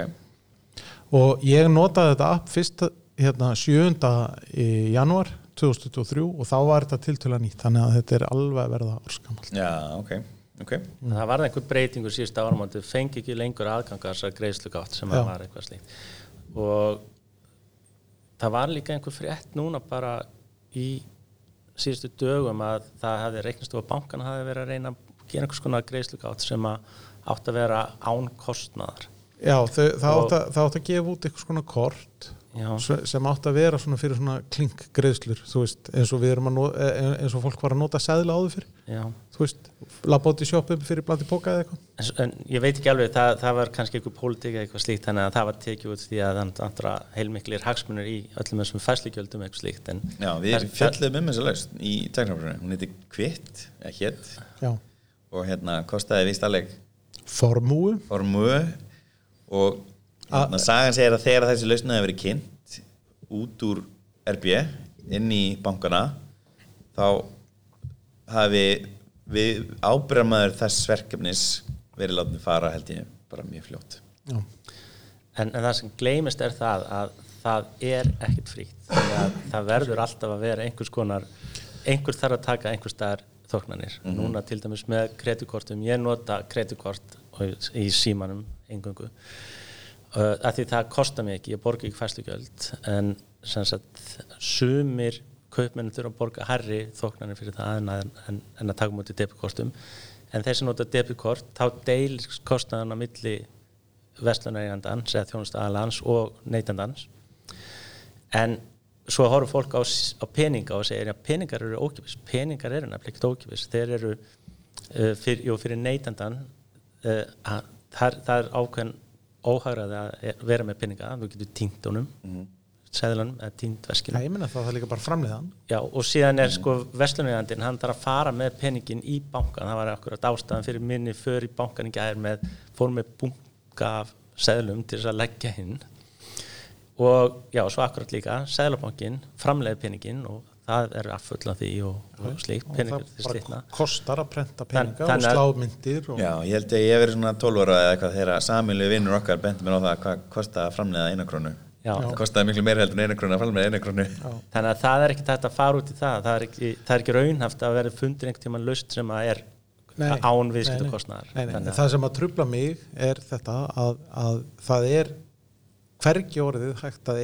Speaker 3: Og ég notaði þetta app fyrst hérna 7. í janúar 2023 og þá var þetta tiltöla nýtt þannig að þetta er alveg að verða orskamall
Speaker 2: Já, ok, ok.
Speaker 4: Það var einhver breytingur síðust árum og þau fengi ekki lengur aðganga þessar greiðslugátt sem
Speaker 3: Já.
Speaker 4: að var eitthvað slíkt og það var líka einhver frétt núna bara í síðustu dögum að það hefði reiknast og bankan hefði verið að reyna að gera einhvers konar greiðslugátt sem átt að vera án kostnaðar.
Speaker 3: Já, þau, það, átt að, það átt að gefa út eitthvað svona kort
Speaker 4: Já,
Speaker 3: sem átt að vera svona fyrir svona klink greiðslur, þú veist, eins og við erum að nota, eins og fólk var að nota seðla áður fyrir, labba út í sjoppu fyrir blandi póka eða eitthvað.
Speaker 4: En, en ég veit ekki alveg, það, það var kannski einhver pólitík eða eitthvað slíkt, þannig að það var tekið út því að andra heilmiklir hagsmunir í öllum þessum fæslugjöldum eitthvað slíkt en
Speaker 2: Já, við
Speaker 4: Það-
Speaker 2: fjöldum um þessa laust í teknafröðinu Hún heiti Kvitt, eða
Speaker 3: Já,
Speaker 2: og hérna kostaði vist alveg
Speaker 3: formúu.
Speaker 2: Formu og hérna, sagan segir að þegar þessi lausnaði hefur verið kynnt út úr RB inn í bankana þá hafi við ábyrðamaður þess verkefnis verið látið fara held ég bara mjög fljótt
Speaker 4: En, en það sem gleymist er það að það er. Þannig að það verður alltaf að vera einhvers konar, einhver þarf að taka einhver staðar þóknanir. Núna til dæmis með kreditkortum, ég nota kreditkort í símanum engöngu. Að því það kostar mig ekki, ég borga ekki fæslugjöld en sem sagt sumir kaupmennin þurfa að borga herri þóknanir fyrir það en að, en, en að taka mútið debitkortum. En þeir sem nota debitkort þá deilir kostnaðan á milli verslunareigandans eða þjónustæðalans og neytandans. En svo horfur fólk á, á peninga og segir að peningar eru ókipis peningar eru nefnilega ekkert ókipis þeir eru uh, fyrir, jú, fyrir neytandan uh, að, það, það er ákveðin óhagraði að vera með peninga þú getur týnt honum mm -hmm. seðlunum eða týnt veskinu.
Speaker 3: Ég menna það, það er líka bara framleiðan
Speaker 4: Já, og síðan er sko vestlunegandinn, hann þarf að fara með peningin í bankan, það var akkurat ástæðan fyrir minni för í bankan í gæðir með, fór með bunga af seðlum til þess að leggja hinn. Og já, svo akkurat líka seðlabankin framleiði peningin og það er afföll af því og, og slíkt,
Speaker 3: og
Speaker 4: peningur
Speaker 3: það
Speaker 4: til
Speaker 3: bara
Speaker 4: slítna
Speaker 3: kostar að prenta peninga
Speaker 4: Þann-
Speaker 3: og slá myndir og...
Speaker 2: Já, ég held að ég hef verið svona 12 ára eða eitthvað þegar samilu vinnur okkar bendi mér á það hvað kostaði að framleiða eina krónu.
Speaker 4: Já.
Speaker 2: það kostaði miklu meira heldur en eina krónu að framleiða eina krónu.
Speaker 4: Þannig að það er ekki þetta að fara út í það, það er ekki, það er ekki raunhaft að vera fundir einhvern tímann laust sem að er
Speaker 3: Nei,
Speaker 4: án
Speaker 3: nei,
Speaker 4: viðskiptakostnaðar.
Speaker 3: nei, nei,
Speaker 4: Þannig
Speaker 3: nei.
Speaker 4: að-
Speaker 3: Það sem að trubla mig er þetta að, að það er hvergi orðið hægt að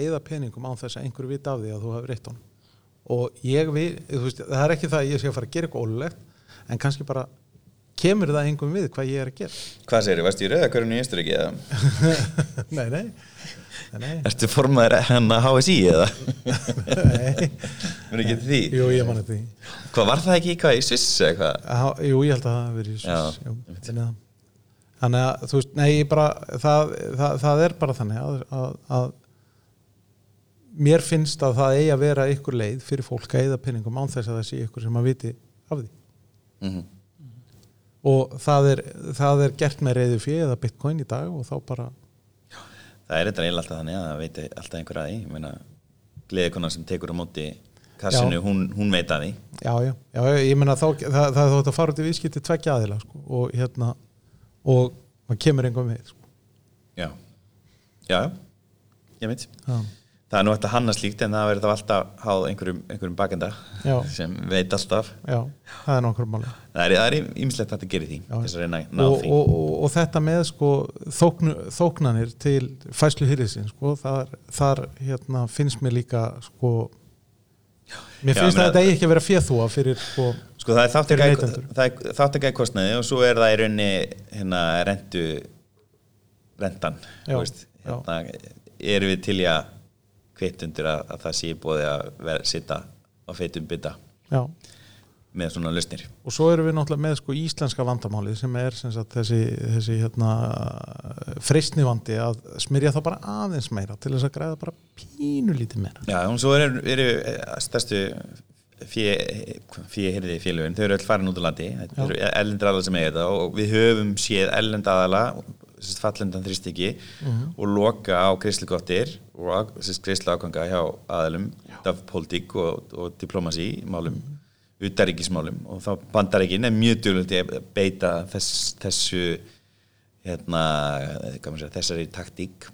Speaker 3: og ég við, þú veist, það er ekki það að ég sé að fara að gera eitthvað ólulegt en kannski bara kemur það einhverjum við hvað ég er að gera
Speaker 2: Hvað segir þið, varstu í rauðakörunni í Ísturíki eða?
Speaker 3: nei, nei, nei, nei,
Speaker 2: Ertu formaður hennar HSI eða?
Speaker 3: nei.
Speaker 2: Mér ekki til því
Speaker 3: Jú, ég manna því
Speaker 2: Hvað var það ekki hvað í Sviss eða hvað?
Speaker 3: Á- Jú, ég held að það verið í Sviss, þannig að að þú veist, nei, ég bara það, það, það er bara þannig að, að, að mér finnst að það eigi að vera ykkur leið fyrir fólk að eða peningum án þess að það sé ykkur sem að viti af því.
Speaker 2: Mm
Speaker 3: og það er, það er gert með reyðu fyrir eða bitcoin í dag og þá bara
Speaker 2: Það er eiginlega alltaf þannig að það veit alltaf einhver að því. Gleðikonar sem tekur á móti kassinu, hún, hún veit að því.
Speaker 3: Já, já, já, ég meina þá það, það, þótt að fara út í viðskipti tveggja aðila sko, og hérna og maður kemur einhver með sko.
Speaker 2: Já, já, ég veit.
Speaker 3: Já,
Speaker 2: það er nú hægt að hanna slíkt en það verður þá alltaf háð einhverjum, einhverjum bakenda
Speaker 3: Já.
Speaker 2: sem veit alltaf.
Speaker 3: Já, það er nokkur máli
Speaker 2: það er, ímislegt að þetta gerir því
Speaker 3: Já.
Speaker 2: að reyna að
Speaker 3: og,
Speaker 2: því.
Speaker 3: og, og, og þetta með sko þóknu, þóknanir til fæslu hýriðsinn sko, þar, þar hérna, finnst mér líka sko mér
Speaker 2: Já,
Speaker 3: finnst
Speaker 2: meina-
Speaker 3: að þetta eigi ekki að vera fjöþúa fyrir sko,
Speaker 2: sko það er er þáttaka í kostnaði og svo er það í raunni hérna
Speaker 3: Já,
Speaker 2: þú veist, hérna, erum við til í að kvitt undir að, að það sé bóði að vera, sitta á feitum bytta með svona lausnir.
Speaker 3: Og svo erum við náttúrulega með sko íslenska vandamálið sem er sem sagt, þessi, þessi hérna, freistnivandi að smyrja það bara aðeins meira til þess að græða bara pínu lítið meira.
Speaker 2: Já, og svo eru, eru eh, stærstu fíhyrði félögin, þau eru öll farin út á landi. Þetta eru ellendar aðala sem eiga þetta og við höfum séð ellend aðala fallendan þrýstiki og loka á greiðslugottir og greiðslu ákvanga hjá aðalum af pólitík og, og diplomasi málum, utaríkismálum og þá bandaríkin er mjög djúlega að beita þess, þessu hérna, segja, þessari taktík.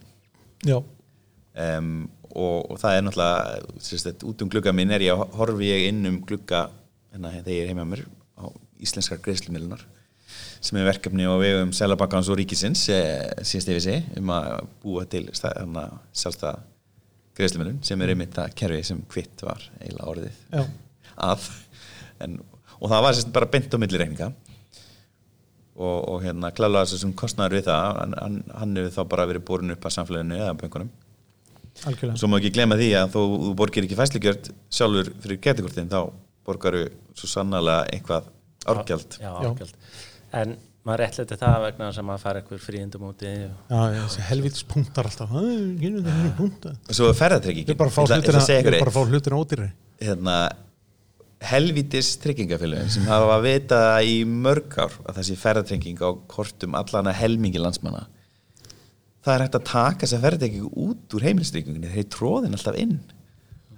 Speaker 3: Já,
Speaker 2: um, og, og það er náttúrulega sérst, út um glugga minn er ég að horfi ég inn um glugga hérna, þegar ég er heima mér á íslenskar greiðslumilunar sem er verkefni á vegum Sælabakans og Ríkisins eh, síðast yfir sig um að búa til sjálfstæða greiðslumilun sem er einmitt það kerfi sem kvitt var eiginlega orðið
Speaker 3: já,
Speaker 2: að en, og það var sérst bara beint á milli reikninga og, og hérna klála þessum kostnæður við það hann, hann, hefur þá bara verið borin upp að samfélaginu eða böngunum
Speaker 3: algjörlega
Speaker 2: Svo má ekki glemma því að þó þú borgir ekki fæslugjörd sjálfur fyrir getikortin þá borgaru svo sannlega eitthvað árgjald.
Speaker 4: Já,
Speaker 3: Já.
Speaker 4: árgjald. En maður réttlæti það vegna þess að maður fara eitthvað fríðindum úti.
Speaker 3: Já, þessi helvítis punktar alltaf. "Æ, gynnu þetta er
Speaker 2: svo er ferðartryggingin.
Speaker 3: ég er bara að fá
Speaker 2: ætla- ég
Speaker 3: ég bara að fá hlutina ódýri
Speaker 2: Hérna, helvítis tryggingafélögin sem hafa að vita í mörg ár að þessi ferðartrygging á kortum allana helmingi landsmanna. Það er hægt að taka þessa ferðartrygging út úr heimilistryggingunni þeir tróðin alltaf inn.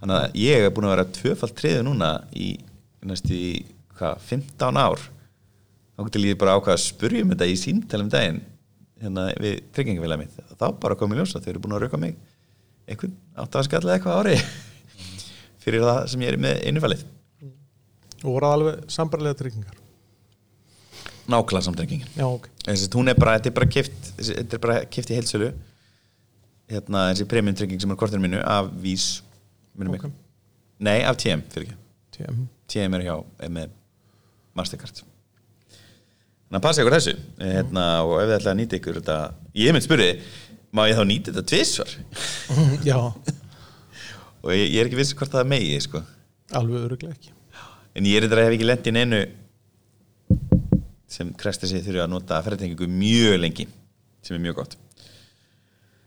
Speaker 2: Þannig að ég er búin að vera tvöfald triðu núna í næstu hvað, 15 ár þá til ég bara ákvað að spurja um þetta í símtælum daginn hérna við tryggingafélagið mitt. Þá bara kom í ljós að þau eru búin að rauka mig. Einhvern áttafaskall eða eitthvað ári fyrir það sem ég er með innufælið
Speaker 3: og voru alveg sambarlega tryggingar?
Speaker 2: Nákvæmlega samtryggingin.
Speaker 3: Já, ok,
Speaker 2: þessi, hún er bara, þetta er bara kift þetta er bara kift í heilsölu hérna þessi premium trygging sem er kortinu mínu af vís minnum
Speaker 3: Ok.
Speaker 2: mig nei, af TM, fyrir ekki
Speaker 3: TM
Speaker 2: TM er hjá, er með Mastercard þannig að passa ykkur þessu. Hérna, og ef þið ætla að nýta ykkur þetta ég mynd spurði, má ég þá nýta þetta tvisvar?
Speaker 3: Já,
Speaker 2: og ég, ég er ekki viss hvort það megi sko.
Speaker 3: alveg öruglega ekki.
Speaker 2: En ég er þetta hef ekki lent í neinu sem kresti sig þurfi að nota ferðartengingu mjög lengi sem er mjög gott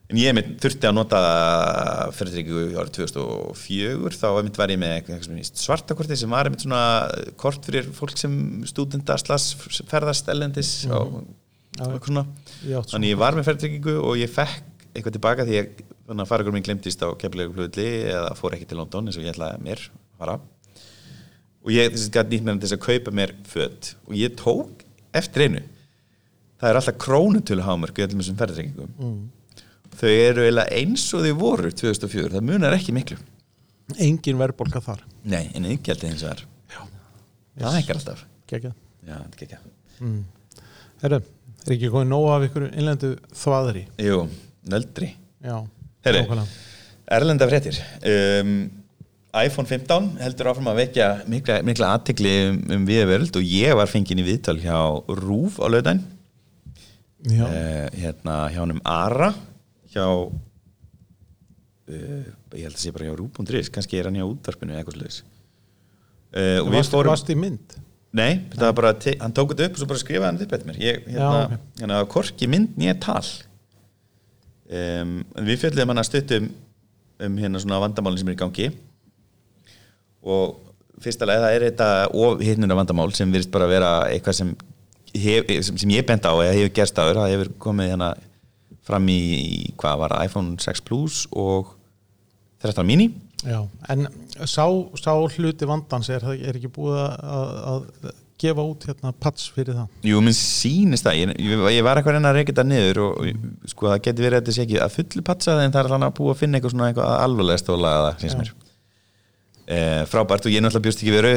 Speaker 2: en ég mynd, þurfti að nota ferðartengingu árið 2004 þá einmitt var ég með svartakorti sem var einmitt svona kort fyrir fólk sem stúdenda ferðast ellendis og,
Speaker 3: Já,
Speaker 2: og eitthvað svona. Þannig ég var með ferðartengingu og ég fekk eitthvað tilbaka því að faragur mín glemtist á keflegu flugulli eða fór ekki til London eins og ég ætlaði mér að fara. Og ég gæti nýtt til þess að kaupa mér föt. Og ég tók eftir einu. Það er alltaf krónutölu hámörk í öllum þessum ferðartryggingum
Speaker 3: mm.
Speaker 2: Þau eru eins og þau voru 2004, það munar ekki miklu.
Speaker 3: Engin verðbólka þar.
Speaker 2: Nei, en yngjaldi eins og það hækkar alltaf. Ekki
Speaker 3: Mm. Herru, er ekki komið nóg af ykkur innlendu þvaðri?
Speaker 2: Jú, nöldri.
Speaker 3: Já,
Speaker 2: Herru. Erlenda fréttir. Um, iPhone 15 heldur áfram að vekja mikla, mikla aðtegli um, um viðveröld og ég var fenginn í viðtal hjá Rúf á löðdæn
Speaker 3: já,
Speaker 2: uh, hérna hjá honum Ara hjá uh, ég held að sé bara hjá Rúf.is kannski er hann hjá útvarpinu eða eitthvað sluðis uh, og við fórum
Speaker 3: varst í mynd?
Speaker 2: Nei, þetta var bara, hann tók þetta upp og svo bara skrifaði hann upp eftir mér. Ég, hérna, hérna, korki mynd nýja tal. Um, við fjöldum hann að stuttum um hérna svona vandamálin sem er í gangi. Og fyrsta lega það er þetta og hinnuna vandamál sem virðist bara vera eitthvað sem, hef, sem, sem ég bent á eða hefur gerst áður, það hefur komið hérna fram í, í hvað var það, iPhone 6 Plus og 13 mini.
Speaker 3: Já, en sá, sá hluti vandans er, er ekki búið að, að gefa út hérna pats fyrir það?
Speaker 2: Jú, minn sýnist það, ég, ég, var eitthvað að reyna að reyka þetta niður og, sko það getur verið að þetta sé ekki að fullu patsaði en það er þannig að búa að finna eitthvað svona eitthvað alvarlega stóla að það, finnst mér. E, Frábært. Og ég náttúrulega bjóst ekki veru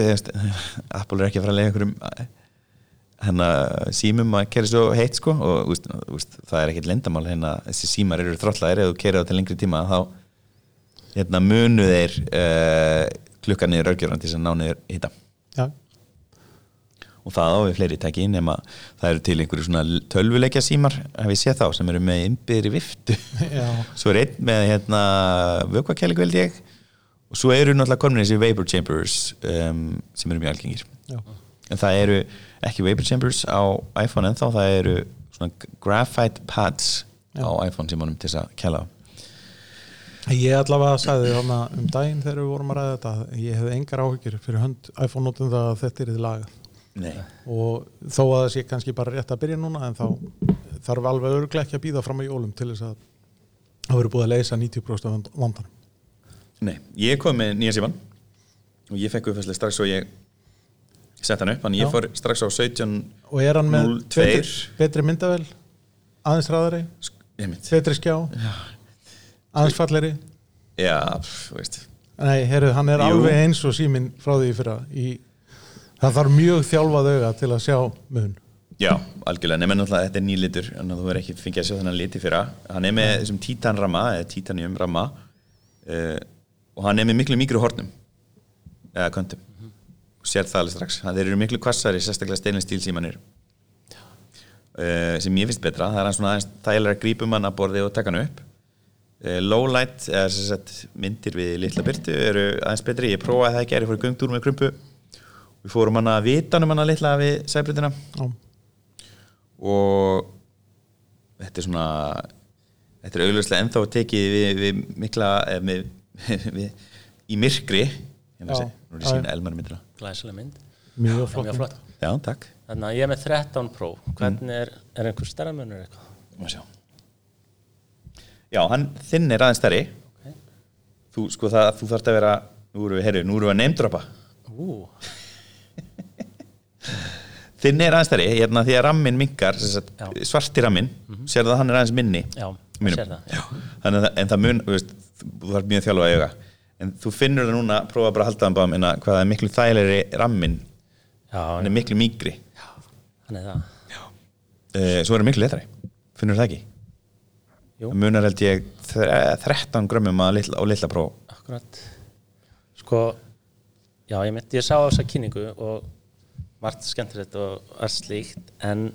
Speaker 2: Apple er ekki að fara að lega einhverjum hérna símum að kera svo heitt sko og úst, úst, það er ekkit lendamál hérna þessi símar eru þróttlaðir eða þú kera það til lengri tíma þá hérna munu þeir uh, klukka niður örgjörðan til þess að ná niður hitta
Speaker 3: Já,
Speaker 2: og það á við fleiri tæki nema það eru til einhverju svona tölvuleikja símar hef ég séð þá sem eru með innbyðri viftu. Svo er einn með hérna vökkvakælingu held ég. Og svo eru náttúrulega komin þessi vapor chambers um, sem eru mjög algengir.
Speaker 3: Já,
Speaker 2: en það eru ekki vapor chambers á iPhone en þá það eru svona graphite pads
Speaker 3: Já.
Speaker 2: á iPhone símanum til þess að á
Speaker 3: Ég allavega sagði þarna um daginn þegar við vorum að ræða þetta ég hefði engar áhyggjur fyrir hönd iPhone notum það að þetta er þið lagað
Speaker 2: Nei.
Speaker 3: og þó að það sé kannski bara rétt að byrja núna en þá þarf alveg örglega ekki að býða fram í jólum til þess að það verður búið að leysa 90% af vandanum
Speaker 2: Nei, ég kom með nýja síman og ég fekk uppfæslega strax og ég sett hann upp, þannig ég
Speaker 3: Já.
Speaker 2: fór strax á 17
Speaker 3: og er hann með
Speaker 2: 02.
Speaker 3: betri, betri myndavel aðeins ræðari, betri skjá? Aðeins falleri
Speaker 2: Já, pff, veist.
Speaker 3: Nei, heru, hann er
Speaker 2: Jú.
Speaker 3: alveg eins og síminn frá því fyrra. Í, það þarf mjög þjálfað auga til að sjá mun.
Speaker 2: Já, algjörlega, nema náttúrulega þetta er nýlitur en þú verður ekki fengið að sjá þennan liti fyrra. Hann er með þessum títan ramma eða titanium ramma uh, og hann er með miklu mikru hornum eða kontum og sér það alveg strax, það eru miklu kvassari sérstaklega steinlega stílsímanir uh, sem ég finnst betra. Það er svona aðeins þægilega að grípum hann að borði og taka hann upp. Uh, low light, eða sagt myndir við litla byrtu eru aðeins betri. Ég prófaði það ekki, er ég fór í göngtúr með krumpu. Við fórum hann að vitanum hann að litla við sæbrytina
Speaker 3: Já,
Speaker 2: og þetta er svona þetta er augljóslega ennþá tekið við, við mikla eh, með, við, í myrkri nú er ég sína elmar myndina.
Speaker 4: Glæsileg mynd.
Speaker 3: Mjög flott,
Speaker 4: mjög flott.
Speaker 2: Já, takk,
Speaker 4: þannig að ég er með 13 Pro. Hvernig er, er einhver stærra munur eitthvað?
Speaker 2: Má sjá. Já, hann þinn er aðeins stærri.
Speaker 4: Ok.
Speaker 2: þú, sko það, þú þarft að vera nú erum við, herri, nú erum við að neymdropa
Speaker 4: ú,
Speaker 2: þinn er aðeins stærri, hérna því að rammin minkar sagt,
Speaker 4: Já.
Speaker 2: svarti rammin, mm -hmm. sér það að hann er aðeins minni
Speaker 4: já,
Speaker 2: Mínum.
Speaker 4: sér það. Já.
Speaker 2: Þannig að, en það mun, þú veist, þú þarf mjög þjálfa að auga en þú finnur það núna, prófa bara að halda það bara minna hvað það er miklu þægilegri rammin
Speaker 4: já,
Speaker 2: hann er miklu mýgri
Speaker 4: þannig það.
Speaker 2: Uh, svo er það miklu letari, finnur það ekki?
Speaker 4: Jú.
Speaker 2: það munar held ég þre- 13 grömmum að litla, á litla próf.
Speaker 4: Akkurat. Sko, já, ég myndi, ég sá þessa kynningu og margt skemmtilegt og allt slíkt en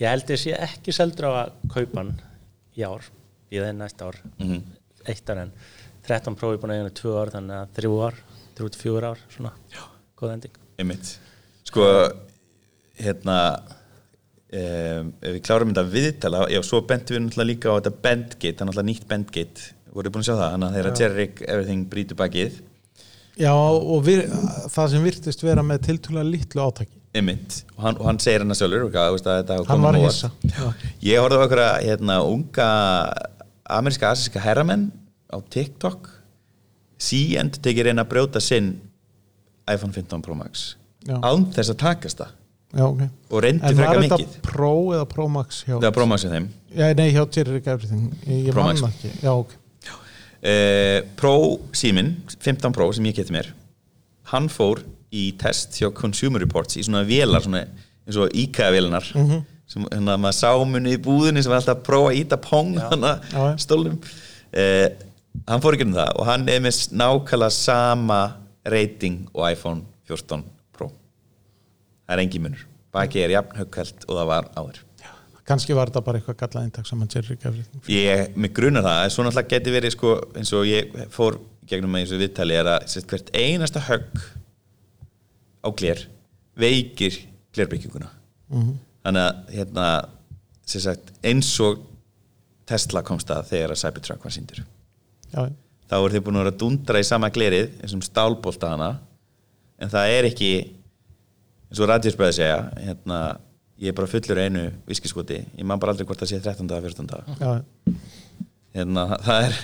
Speaker 4: ég held ég sé ekki seldur á að kaupa hann í ár í þeim næsta ár.
Speaker 2: Mhm.
Speaker 4: eitt ár en 13 prófi búin að eiga tvö ár þannig að þrjú ár, þrjú til fjögur ár svona, góð ending.
Speaker 2: Einmitt. Sko, hérna um, ef við klárum þetta viðtala já, svo bentum við náttúrulega líka á þetta Bendgate, það er náttúrulega nýtt Bendgate voruð búin að sjá það, þannig að þeirra Jerrick Everything brýtur bakið.
Speaker 3: Já, og vir, það sem virtist vera með tiltúlega litlu átaki.
Speaker 2: Einmitt, og hann, og hann segir sjálfur veist, að þetta hafi
Speaker 3: Hann
Speaker 2: komið
Speaker 3: var hissa, já.
Speaker 2: Ég horfði á okkur hérna, unga ameríska asíska herramenn á TikTok. Síend tekið reyna að brjóta sinn iPhone 15 Pro Max án þess að takast það.
Speaker 3: Já, ok.
Speaker 2: Og reyndi
Speaker 3: En var þetta
Speaker 2: mikið.
Speaker 3: Pro eða Pro Max hjá
Speaker 2: það var Pro Max í þeim.
Speaker 3: Já, nei, hjá ég
Speaker 2: Pro Max.
Speaker 3: Já, ok.
Speaker 2: Uh, Pro síminn 15 Pro sem ég geti mér hann fór í test hjá Consumer Reports í svona vélar svona, eins og IKEA-vélarnar
Speaker 3: Mhm.
Speaker 2: sem hérna maður sá munni í búðinni sem var alltaf að prófa að íta pong stólnum. Uh, hann fór ekki um það og hann er með nákvæmlega sama rating og iPhone 14 Pro. Það er engin munur. Baki er jafn högkvælt og það var áður.
Speaker 3: Kannski var þetta bara eitthvað gallað eintak saman Jerry Everything
Speaker 2: Ég, mig grunar það, en svo náttúrulega geti verið sko, eins og ég fór gegnum með þessu viðtali er að sérst, hvert einasta högg á gler veikir glerbygginguna
Speaker 3: Mhm.
Speaker 2: þannig að hérna, sem sagt, eins og Tesla komst að þegar að Cybertruck var síndur
Speaker 3: Já,
Speaker 2: þá eru þeir búin að vera að dundra í sama glerið eins og stálbolta hana en það er ekki eins og Radjurs bæði segja hérna, ég er bara fullur einu viskiskoti ég man bara aldrei hvort það sé 13. eða 14.
Speaker 3: já,
Speaker 2: hérna, það er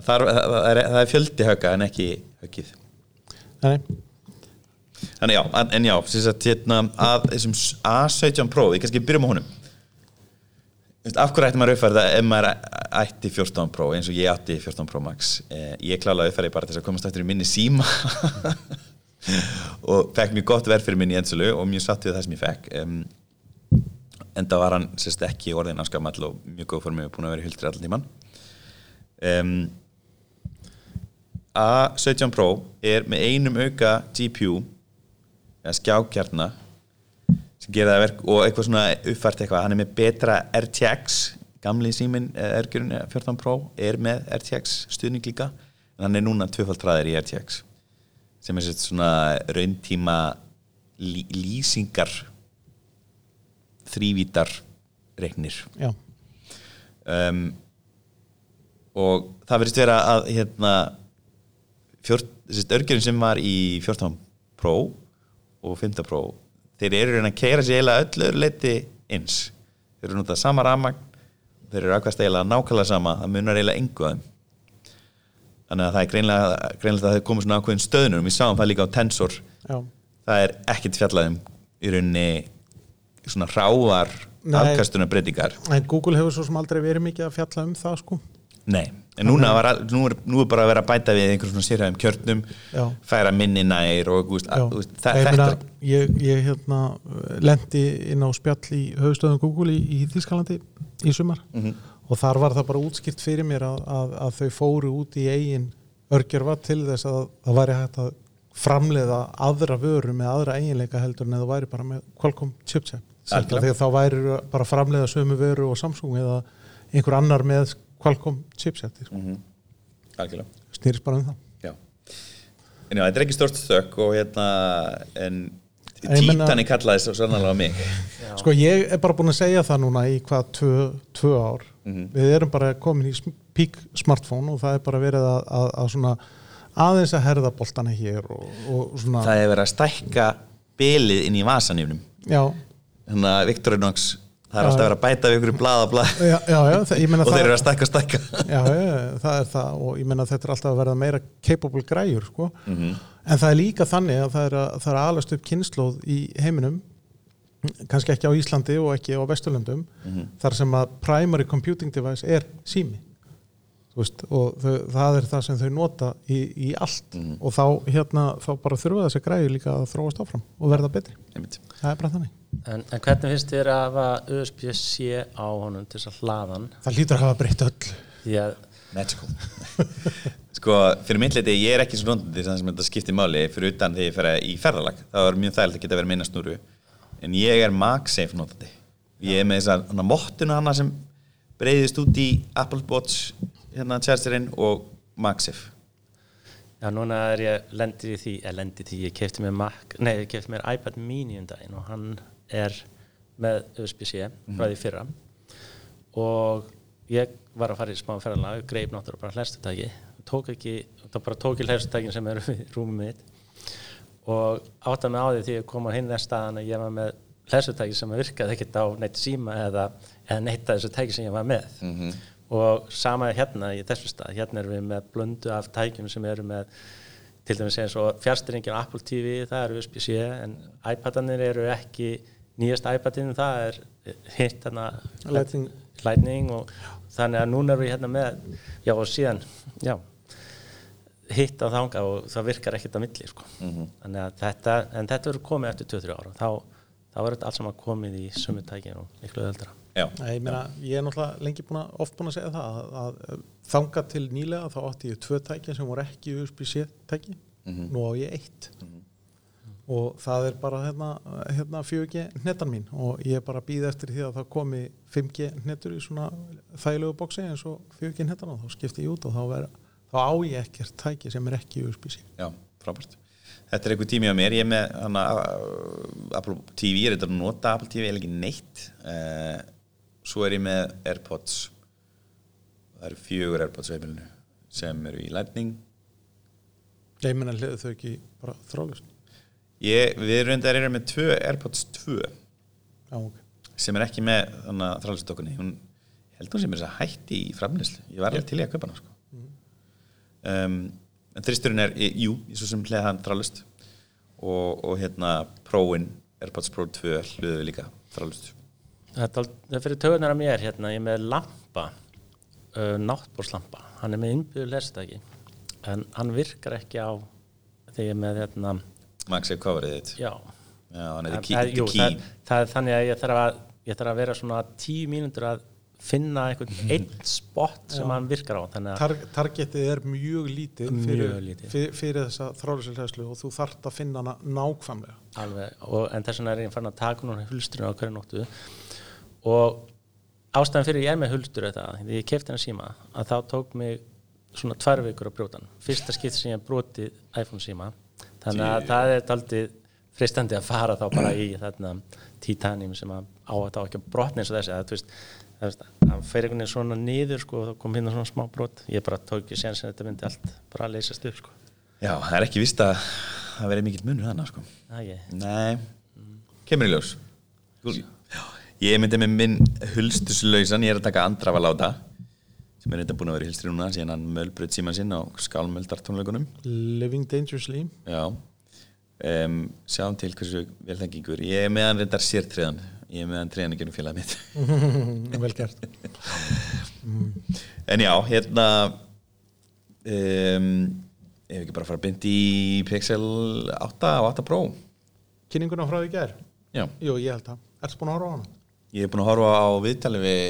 Speaker 2: það er, það er, það er fjöldi högga en ekki höggið.
Speaker 3: Nei.
Speaker 2: Þannig já, en, en já, sem sagt, hérna, að þessum A17 Pro, við kannski byrjum á honum Af hverju ætti maður það ef maður ætti 14 Pro eins og ég átti 14 Pro Max? Eh, Ég klálaði að uppfæra bara til þess að komast eftir í minni síma. Og fekk mjög gott verð fyrir minni í ennsölu og mjög satt við það sem ég fekk. Um, enda var hann sérst ekki orðin afskamall og mjög góð formið og búin að vera í huldri allan tíman um, A17 Pro er með einum auka GPU eða skjákjarna sem gera það verk og eitthvað svona uppfært eitthvað, hann er með betra RTX gamli síminn ergjörun 14 Pro er með RTX stuðning líka. En hann er núna tvöfald hraðir í RTX sem er svona rauntíma lí, lýsingar þrývítar reiknir.
Speaker 3: Já,
Speaker 2: um, og það verðist vera að hérna örgjörn sem var í 14 Pro og 15 Pro þeir eru reyna að keira sér eiginlega öll öðru leiti eins. Þeir eru notað sama ramagn þeir eru aðkvæmst eiginlega nákvæmlega sama það munar að þeim. Þannig að það er greinlega, greinlega að það komið svona ákveðin stöðnum við sáum það líka á Tensor.
Speaker 3: Já,
Speaker 2: það er ekkert fjallaðum í rauninni svona rávar
Speaker 3: Nei.
Speaker 2: afkastunum breytingar
Speaker 3: en Google hefur svo sem aldrei verið mikið að fjalla um það sko.
Speaker 2: Nei, en núna var, nú er, nú er bara að vera að bæta við einhverjum svona sérhæðum kjörnum
Speaker 3: Já.
Speaker 2: færa minni nær og
Speaker 3: Já.
Speaker 2: að, veist, það,
Speaker 3: ég,
Speaker 2: þetta
Speaker 3: ég, ég hérna lendi inn á spjall í höfustöðum Google í, í Þískalandi í sumar
Speaker 2: Mhm.
Speaker 3: og þar var það bara útskipt fyrir mér að, að, að þau fóru út í eigin örgjörfa til þess að það væri hægt að framleiða aðra vöru með aðra eiginleika heldur en það væri bara með Qualcomm chipset að þá væri bara framleiða sömu vöru og Samsung eða einhver annar með Qualcomm chipset sko.
Speaker 2: Mhm. algjörlega
Speaker 3: snýrist bara um það
Speaker 2: Já. En já, þetta er ekki stort þökk og hérna en Títani kallaði svo sannlega mig
Speaker 3: Sko ég er bara búin að segja það núna í hvað tvö, tvö ár
Speaker 2: Mhm.
Speaker 3: við erum bara komin í peak smartphone og það er bara verið að, að, að svona aðeins að herða boltana hér og, og svona
Speaker 2: Það er verið að stækka bilið inn í vasanýfnum
Speaker 3: já,
Speaker 2: Þannig að Victorinox það er
Speaker 3: Já.
Speaker 2: alltaf verið að bæta við ykkur blaða blaða
Speaker 3: já, já, já það,
Speaker 2: og þeir eru að stækka stækka
Speaker 3: já, það er það og ég meina þetta er alltaf að verða meira capable græjur sko.
Speaker 2: Mhm.
Speaker 3: en það er líka þannig að það er að, er að alast upp kynnslóð í heiminum kannski ekki á Íslandi og ekki á Vesturlöndum
Speaker 2: Mhm.
Speaker 3: þar sem að primary computing device er sími veist, og þau, það er það sem þau nota í, í allt
Speaker 2: Mhm.
Speaker 3: og þá, hérna, þá bara þurfa þessi græjur líka að þróast áfram og verða betri
Speaker 2: Einmitt.
Speaker 3: það er bara þannig
Speaker 4: En, en hvernig finnst þér að hafa USB-C á honum til þess að hlaðan?
Speaker 3: það lítur að hafa breytt öll
Speaker 4: að
Speaker 2: Magical. Sko, fyrir mitt leiti, ég er ekki svo notandi sem þetta skiptir máli. Fyrir utan þegar ég fer í ferðalag þá er mjög þægilt að geta verið minna snúru. En ég er MagSafe notandi. Ég er með þess að mottuna hana sem breyðist út í Apple Watch hérna chargerinn og MagSafe.
Speaker 4: Já, núna er ég lendir í því, eða lendir í því, ég kefti mér Mac, nei, ég kefti mér iPad mini um daginn og hann er með USB-C frá því fyrra. Og ég var að fara í smá ferðalag, greip náttúrulega bara hlestutæki, tók ekki, það bara tók í hlestutækin sem eru við rúmum mitt. Og áttaði mig á því því ég kom á hinn þess staðan að ég var með hlestutæki sem virkaði ekkert á neitt síma eða, eða neitt að þessu tæki sem ég var með.
Speaker 2: Mhm.
Speaker 4: og sama hérna í þessu stað hérna erum við með blöndu af tækjum sem eru með til dæmis eins og fjárstyringin Apple TV, það eru USB-C en iPadanir eru ekki nýjast iPadin, það er hitt hérna
Speaker 3: Lightning.
Speaker 4: Lightning og þannig að núna erum við hérna með já og síðan, já hitt á þanga og það virkar ekkert á milli sko. þannig að þetta en þetta verður komið eftir 2-3 ára þá, þá er þetta allt saman komið í sömu tækin og miklu
Speaker 3: Nei, ég, meina, ég er náttúrulega lengi búin að, oft búin að segja það að, að þanga til nýlega þá átti ég tvö tæki sem voru ekki USB-C tæki, nú á ég eitt og það er bara hérna, hérna 4G netan mín. Og ég er bara að býða eftir því að það komi 5G netur í svona þægilegu bóksi eins og 4G netan og þá skipti ég út og þá, ver, þá á ég ekkert tæki sem er ekki USB-C
Speaker 2: já, frábært. Þetta er einhver tími á mér, ég er með hana, uh, Apple TV, ég er eitthvað að nota Apple TV eða ekki neitt. Uh, svo er ég með Airpods. Það eru fjögur Airpods á heimilinu sem eru í Lightning.
Speaker 3: Ég meina hliðu þau ekki bara þrálust
Speaker 2: ég, við reyndar erum með tvö Airpods 2
Speaker 3: Já, ok.
Speaker 2: Sem er ekki með þannig að þrálistokkunni hún ég held hún sem er þess að hætti í framleyslu ég var alveg til í að kaupa hana sko. um, en þristurinn er, e, jú, ég svo sem hliða hann þrálist og, og hérna próin Airpods Pro 2 hluðu líka frálust
Speaker 4: Þetta er fyrir tögunar að mér hérna, ég er með lampa, uh, náttbórslampa, hann er með innbyggðu lestaki, en hann virkar ekki á þegar ég er með hérna,
Speaker 2: Maxi coverið þitt.
Speaker 4: Já.
Speaker 2: Já,
Speaker 4: Það- jú, það, það er þannig að ég þarf að, ég þarf að vera svona tíu mínútur að finna einhvern einn spot sem hann virkar á, þannig að
Speaker 3: Tar targetið er mjög lítið
Speaker 4: Mjög
Speaker 3: fyrir,
Speaker 4: lítið.
Speaker 3: fyrir, fyrir þessa þrálusilhæslu og þú þarft að finna hana nákvæmlega.
Speaker 4: Alveg, og, en þess vegna er ég farin að taka núna hulsturinn á hverju nóttu. Og ástæðan fyrir ég er með hulstur þetta, því ég kefti hann síma að þá tók mig svona tvær vikur að brjóta hann, fyrsta skipt sem ég brotið iPhone síma, þannig að það er daldið fristandi að fara þá bara í þarna titanium sem að á að það á ekki að brotna eins og þessi að þú veist, það veist, það fer einhvern veginn svona niður sko, og þá kom hérna svona smá brot. Ég bara tók ekki sér sem þetta myndi allt bara að leysast upp sko,
Speaker 2: Já, það er ekki vist að það verið mikill munur hana sko.
Speaker 4: það
Speaker 2: Nei, kemur í ljós. Ég myndi með minn hulstuslausan, ég er að taka andrafa láta sem er þetta búin að vera í hilstri núna síðan hann mölbröð síman sinn á skálmöldartónleikunum
Speaker 3: Living Dangerously.
Speaker 2: Já. Um, Sjáum til hversu vel það gengur Ég er með hann reyndar sértriðan Ég er með hann triðan ekki um félagið mitt.
Speaker 3: Vel gert.
Speaker 2: En já, hérna um, Ef ekki bara fara að byndi í Pixel 8 og 8 Pro.
Speaker 3: Kynninguna frá því ger
Speaker 2: Já.
Speaker 3: Jú, ég held það, ertu búin að horfa á hana?
Speaker 2: Ég er búin að horfa á viðtali við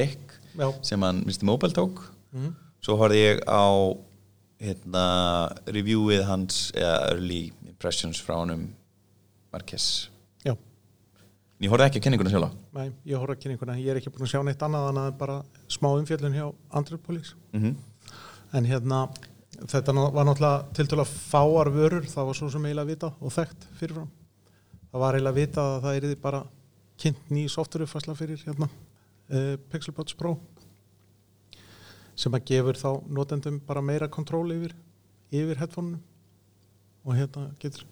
Speaker 2: Rick
Speaker 3: Já.
Speaker 2: sem hann Mr. Mobile tók
Speaker 3: Mhm.
Speaker 2: svo horfði ég á hérna, reviewið hans eða early impressions frá honum Marquez
Speaker 3: Já,
Speaker 2: Ég horfði ekki á kynninguna sjálf
Speaker 3: Nei, ég horfa á kynninguna, ég er ekki búin að sjá neitt annað en að bara smá umfjöllun hjá Andropolis
Speaker 2: mm -hmm.
Speaker 3: en hérna þetta var náttúrulega til til að fáar vörur það var svo sem eiginlega vita og þekkt fyrirfram það var eiginlega vita að það er bara kynnt ný softwareuppfæsla fyrir hérna uh, Pixel Buds Pro sem að gefur þá notendum bara meira kontról yfir yfir headphone og hérna getur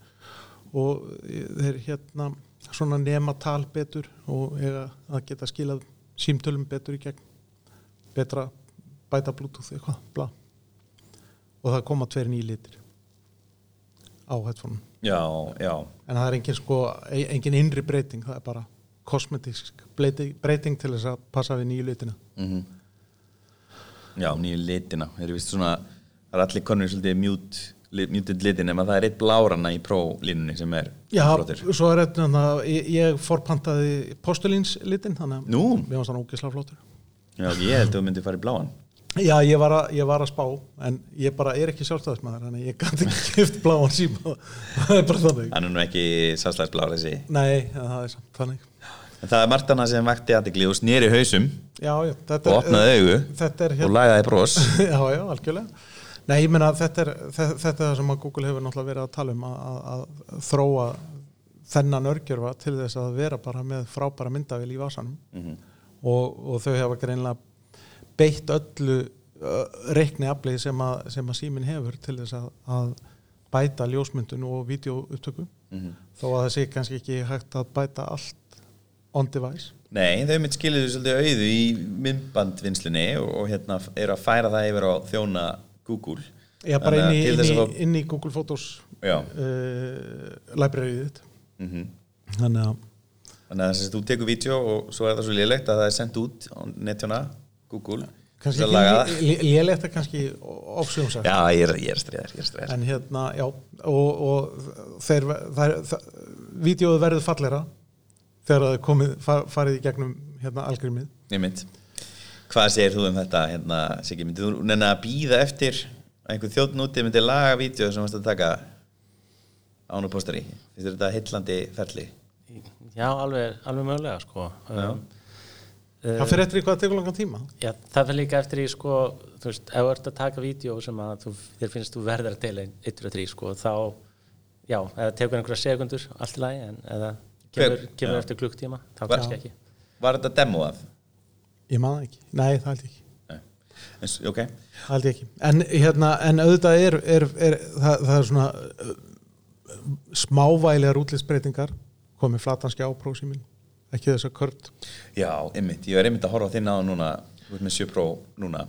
Speaker 3: og þeir hérna svona nema tal betur og eiga að geta skilað símtölum betur í gegn. Betra bæta bluetooth eitthvað bla. Og það koma tveir nýjir litir á headphone
Speaker 2: Já, já.
Speaker 3: En það er engin sko e- engin innri breyting, það er bara kosmetísk breyting, til þess að passa við nýju litina.
Speaker 2: Mm Já, nýju litina. Þeir eru vist svona, það er allir konur svolítið li- muted litin en það er eitt blárana í Pro línunni sem er
Speaker 3: Já,
Speaker 2: flottur.
Speaker 3: svo er þetta ég, ég forpantaði postulíns litin þannig að mér varst hann ógislega flottur.
Speaker 2: Já, ég held að þú myndir fara í bláan.
Speaker 3: Já, ég var, að, ég var að spá en ég bara er ekki sjálfstæðismæður að ég gæti ekki kipt bláan síma. Það er bara þannig.
Speaker 2: Hann er nú ekki sálslæðsblár þessi.
Speaker 3: Nei, það er samt þannig
Speaker 2: En það er margt annað sem vakti aðdegli og snýri hausum
Speaker 3: Já, já,
Speaker 2: og opnaði augu
Speaker 3: Þetta er
Speaker 2: og lagaði bros
Speaker 3: já, já, algjörlega Nei, ég meina þetta er, þetta, er það sem að Google hefur náttúrulega verið að tala um að, að, að þróa þennan örgjörfa til þess að vera bara með frábæra myndavél í vasanum
Speaker 2: Mhm.
Speaker 3: og, og þau hafa greinlega beitt öllu reikni aflið sem að, sem að símin hefur til þess að, að bæta ljósmyndun og vídeoupptöku
Speaker 2: Mhm.
Speaker 3: þó að það sé kannski ekki hægt að bæta allt on device?
Speaker 2: Nei, þau mynd skiluðu svolítið auðu í myndbandvinnslunni og, og hérna eru að færa það yfir á þjóna Google.
Speaker 3: Já, bara inn í, inn í,
Speaker 2: að
Speaker 3: inn í Google Photos uh, libraryið þitt.
Speaker 2: Mhm.
Speaker 3: þannig að
Speaker 2: Þannig að þú tekur vídeo og svo er það svo lélegt að það er sendt út á netjuna Google
Speaker 3: lélegt er kannski ofsjónsagt
Speaker 2: Já, ég er, er er stríðar.
Speaker 3: En hérna, já og, og þeir, það, það, vídeoðu verður fallera þegar það er komið, fa- farið í gegnum hérna algrimið
Speaker 2: Ég mynd Hvað segir þú um þetta, hérna, Siggi, myndið þú nenni að býða eftir að einhver þjóðn úti myndi laga vídeo sem varst að taka án og postari Finnst þér þetta heillandi ferli?
Speaker 4: Já, alveg, alveg mögulega sko. um,
Speaker 3: það fyrir eftir í hvað það tekur langan tíma?
Speaker 4: Já, það fyrir líka eftir í sko, þú veist, ef þú ert að taka vídeo sem að þú, þér finnst þú verður að deila 1 og 3 sko, þá já, eða tekur einhverja sekundur allt í lagi, en eða kemur, kemur eftir klukktíma, þá
Speaker 2: Hva-
Speaker 4: kannski ekki.
Speaker 2: Var þetta demoað?
Speaker 3: ég maður ekki, nei það held ég ekki.
Speaker 2: Nei. En s- Ok,
Speaker 3: Það held ég ekki. En, hérna, en auðvitað er, er, er það, það er svona uh, smávælegar útlitsbreytingar komið flatanski á prósímin ekki þess að kört
Speaker 2: já, einmitt. Ég er einmitt að horfa þinn á núna. Þú ert með 7 Pro núna.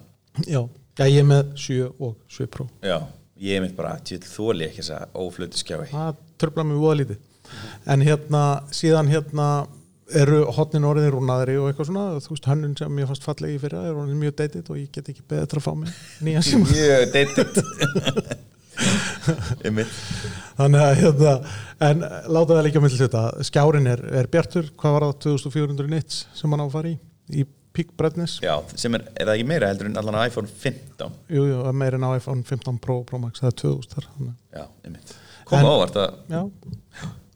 Speaker 3: Já. já, ég er með 7 og 7 Pro.
Speaker 2: Já, ég er mitt bara, tjóð þóli ekki þessa óflötu skjái.
Speaker 3: Það tröfla mig voða lítið en hérna, síðan hérna eru hotnin orðin rúnaðri og eitthvað svona þú veist, hönnun sem ég fannst fallegi fyrir er orðin mjög deytið og ég get ekki betra að fá mig nýja síma
Speaker 2: mjög deytitt
Speaker 3: þannig að hérna, en láta það líka til þetta, skjárin er, er bjartur. Hvað var það? 2400 nits sem hann á að fara í? Í peak brightness?
Speaker 2: Já, sem er, er það ekki meira heldur en allan á iPhone 15
Speaker 3: jú, jú, meir en á iPhone 15 Pro, Pro Max. Það er 2000 þar
Speaker 2: já, einmitt. Koma ávart að
Speaker 3: já,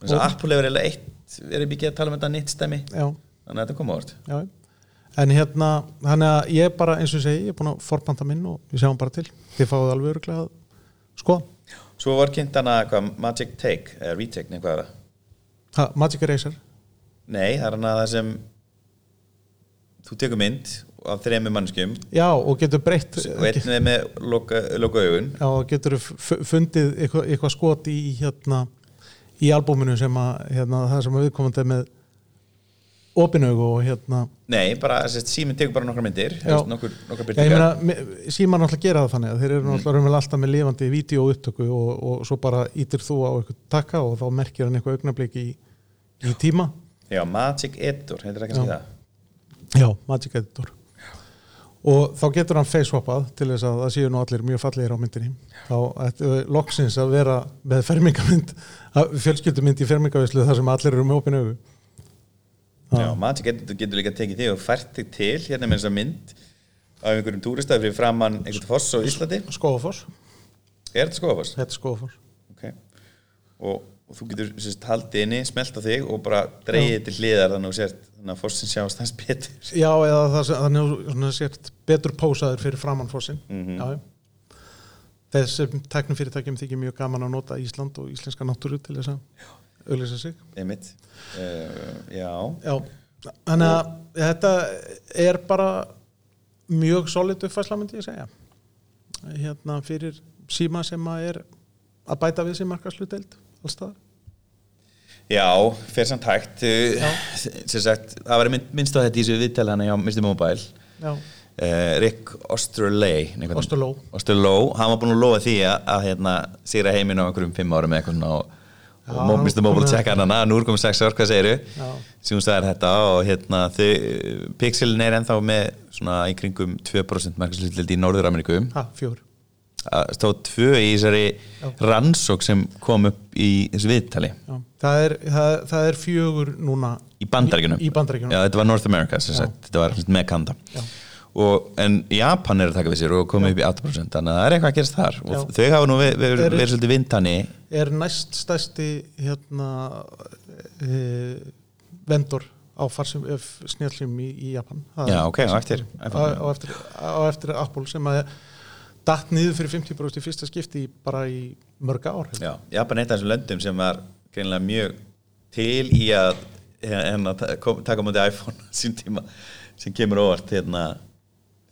Speaker 2: þess að Apple hefur eiginlega eitt er ekki að tala um þetta nýtt stemmi
Speaker 3: já,
Speaker 2: þannig að þetta koma ávart
Speaker 3: já. En hérna, þannig að ég bara eins og segi, ég er búin að forbanda minn og ég sjáum bara til, þið fáið alveg öruglega að skoða,
Speaker 2: svo var kynnt hana hvað, Magic Take eða Retake, nei hvað er það?
Speaker 3: ha, Magic Eraser.
Speaker 2: Nei, það er hana það sem þú tekur mynd af þrejum mannskjum
Speaker 3: já, og getur breytt
Speaker 2: og einn er með loka, loka augun
Speaker 3: já, og getur fundið eitthvað, eitthvað skot í hérna í albúminu sem að hérna, það sem að viðkomandi með opinaugu og hérna
Speaker 2: nei, bara síminn tekur bara nokkra myndir nokkur, nokkur
Speaker 3: Já, meina, síman náttúrulega gera það þannig að þeir eru náttúrulega raunverulega alltaf með lifandi vídeo upptöku og, og svo bara ítir þú á eitthvað takka og þá merkir hann eitthvað augnablik í, í tíma.
Speaker 2: Já, Magic Editor, heitir það kannski
Speaker 3: Já.
Speaker 2: það?
Speaker 3: Já, Magic Editor og þá getur hann face-swappað til þess að það séu nú allir mjög fallegir á myndinni. Þá ættu við loksins að vera með fermingamynd, fjölskyldumynd í fermingavislu þar sem allir eru með opin augu.
Speaker 2: Já, Magic Editor getur líka tekið þig og fært þig til hérna með þessa mynd af einhverjum túristæði fyrir framann einhvern foss á Íslandi.
Speaker 3: Skófafoss,
Speaker 2: Er þetta skoðafoss?
Speaker 3: þetta er Skófafoss
Speaker 2: Ok. Og, og þú getur sérst, haldið inni, smelta þig og bara dreigið til hliðar þannig að þú sért þannig að fossin sjást þess betur.
Speaker 3: Já, eða það þannig að sért betur pósaður fyrir framann fossin.
Speaker 2: Mhm.
Speaker 3: Já, já. Þessum teknum fyrirtækjum þykir mjög gaman að nota Ísland og íslenska náttúru til þess að auðlýsa sig.
Speaker 2: Einmitt. Uh, Já,
Speaker 3: Já, þannig að þetta er bara mjög solid uppfæsla myndi ég segja. Hérna fyrir síma sem að er að bæta við sem markasluteld alls það
Speaker 2: já fer samt hægt sem sagt, það var minnst á þetta í þessu viðtælana hjá Mr. Mobile uh, Rick Osterley
Speaker 3: Osterloh.
Speaker 2: Osterloh, hann var búin að lofa því að, að hérna, sigra heiminn á einhverjum fimm árum eða eitthvað og,
Speaker 3: Já,
Speaker 2: og Mr. Mobile
Speaker 3: komið-
Speaker 2: tjekka hann hana, nú er komið sex ár, hvað segiru
Speaker 3: Já.
Speaker 2: sem hún sagði þetta og hérna þau, Pixelin er ennþá með svona í kringum 2% markaslutlild í Norður-Ameríku
Speaker 3: ha, fjór
Speaker 2: Það stóð tvö í þessari rannsók sem kom upp í þessu viðtali.
Speaker 3: Það, er, það, það er fjögur núna
Speaker 2: í Já, þetta var North America, þetta var með Kanda og, en Japan er að taka við sér og komið upp í 8% þannig að það er eitthvað að gerast þar. Og
Speaker 3: Já.
Speaker 2: þau hafa nú verið,
Speaker 3: Er-
Speaker 2: svolítið vindtanni
Speaker 3: er næst stærsti hérna e, vendor á farsum snjallum í, í Japan. Það
Speaker 2: Já, ok, á eftir
Speaker 3: á, á eftir Apple sem að datt niður fyrir 50% í fyrsta skipti bara í mörg ár
Speaker 2: Já, Japan er eitt af þessum löndum sem var greinlega mjög til í að hérna, ta- kom- taka móti iPhone sín tíma sem kemur óvart hérna,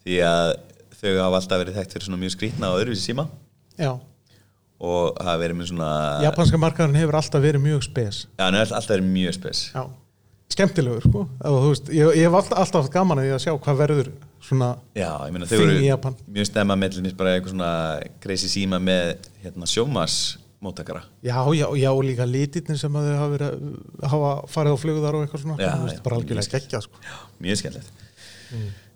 Speaker 2: því að þau hafa alltaf verið þekkt fyrir svona mjög skrýtna og öðruvísi síma.
Speaker 3: Já,
Speaker 2: og hafa verið með svona
Speaker 3: japanska markaðurinn hefur alltaf verið mjög spes.
Speaker 2: Já, hann hefur alltaf verið mjög spes.
Speaker 3: Já, skemmtilegur sko. Þú veist, ég, ég hef alltaf, alltaf gaman að því að sjá hvað verður svona
Speaker 2: Já, ég meina þau
Speaker 3: Þing í Japan.
Speaker 2: mjög stemma með eitthvað svona crazy síma með hérna, sjómas móttakara.
Speaker 3: Já, já, já, og líka litirnir sem að þau hafa, verið, hafa farið á flugðar og eitthvað svona,
Speaker 2: Já,
Speaker 3: það
Speaker 2: já,
Speaker 3: bara algjörlega geggjað sko.
Speaker 2: Mjög skemmtilegt.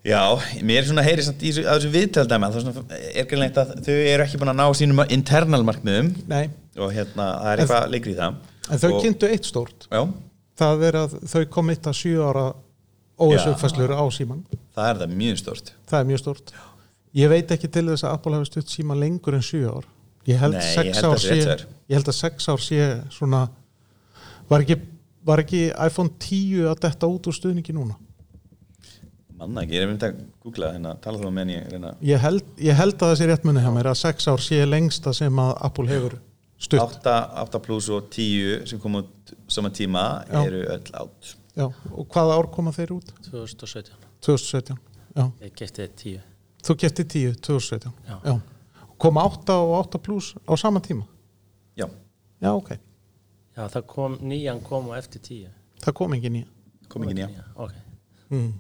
Speaker 2: Já, mér er svona heyri samt í þessu, að viðtaldæma þá svona er greinlegt að þau eru ekki búin að ná sínum internal markmiðum
Speaker 3: Nei,
Speaker 2: og hérna, það er eitthvað leikur í það
Speaker 3: en þau kynntu eitt stórt.
Speaker 2: Já,
Speaker 3: það er að þau komitt að sjö ára OS
Speaker 2: Já.
Speaker 3: uppfæslur á síman
Speaker 2: það er það mjög stort
Speaker 3: það er mjög stórt. Ég veit ekki til þess að Apple hafi stutt síma lengur en sjö ár. Ég held,
Speaker 2: Nei, ég held sé
Speaker 3: ég held að sex ár sé svona var ekki, var ekki iPhone 10 að detta út úr stuðningi núna?
Speaker 2: Manna ekki, ég er myndið að googla hérna, tala þú með en ég reyna
Speaker 3: ég held, ég held að það sé rétt munni hjá mér að sex ár sé lengsta sem að Apple hefur stutt.
Speaker 2: 8, 8 plus og 10 sem kom út sama tíma
Speaker 3: Já.
Speaker 2: eru öll átt
Speaker 3: Já, og hvaða ár koma þeir út?
Speaker 4: 2017
Speaker 3: 2017 Já,
Speaker 4: ég kefti 10
Speaker 3: þú getið 10 2017
Speaker 4: Já.
Speaker 3: Já. koma 8 og 8 plus á sama tíma
Speaker 2: Já,
Speaker 3: Já, ok,
Speaker 4: já það kom nýjan kom á eftir 10
Speaker 3: það kom ekki nýja
Speaker 2: kom ekki nýja
Speaker 4: ok
Speaker 3: mm.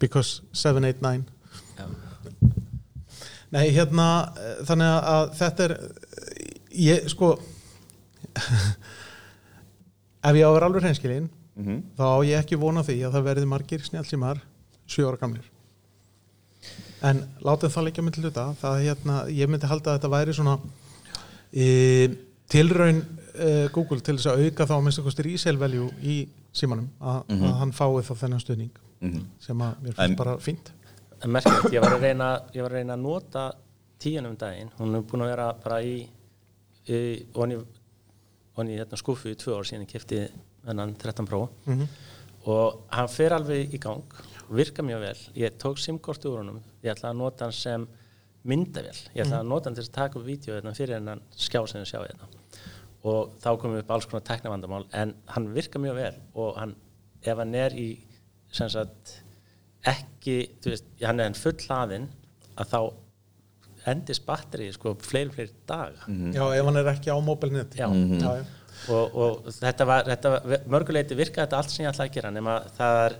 Speaker 3: because 789
Speaker 4: já.
Speaker 3: Nei, hérna, þannig að- þetta er, ég, sko, ef ég á að vera alveg hreinskilinn,
Speaker 2: Mhm.
Speaker 3: þá á ég ekki vona því að það verði margir snjálfsímar sjö ára gamlir. En látið það með til hluta, það hérna, ég myndi halda að þetta væri svona e, tilraun e, Google til þess að auka þá að minnst resale value í símanum, að, að hann fái þá þennan stuðning
Speaker 2: Mhm.
Speaker 3: sem að mér
Speaker 2: En-
Speaker 3: finnst bara fínt.
Speaker 4: En merkilegt, ég var að reyna, ég var að reyna að nota tíunum um daginn, hún er búin að vera bara í, í onni, onni hérna, skúfu í tvö ár síðan ég kefti þennan 13 Pro.
Speaker 3: Mhm.
Speaker 4: og hann fer alveg í gang virka mjög vel, ég tók simkort úr honum, ég ætla að nota hann sem myndavél, ég ætla að nota hann til að taka upp vídeo hérna, fyrir hennan skjá sem við sjá hérna. Og þá komum upp alls konar teknavandamál en hann virka mjög vel. Og hann, ef hann er í sem sagt ekki, þú veist, hann er hann full hlaðinn að þá endist batterið sko fleiri, fleiri daga.
Speaker 3: Já, ef hann er ekki á mobilneti.
Speaker 4: Já.
Speaker 3: já, já.
Speaker 4: Og, og þetta var, þetta var mörguleiti virkaði þetta allt sem ég ætlaði að gera nema það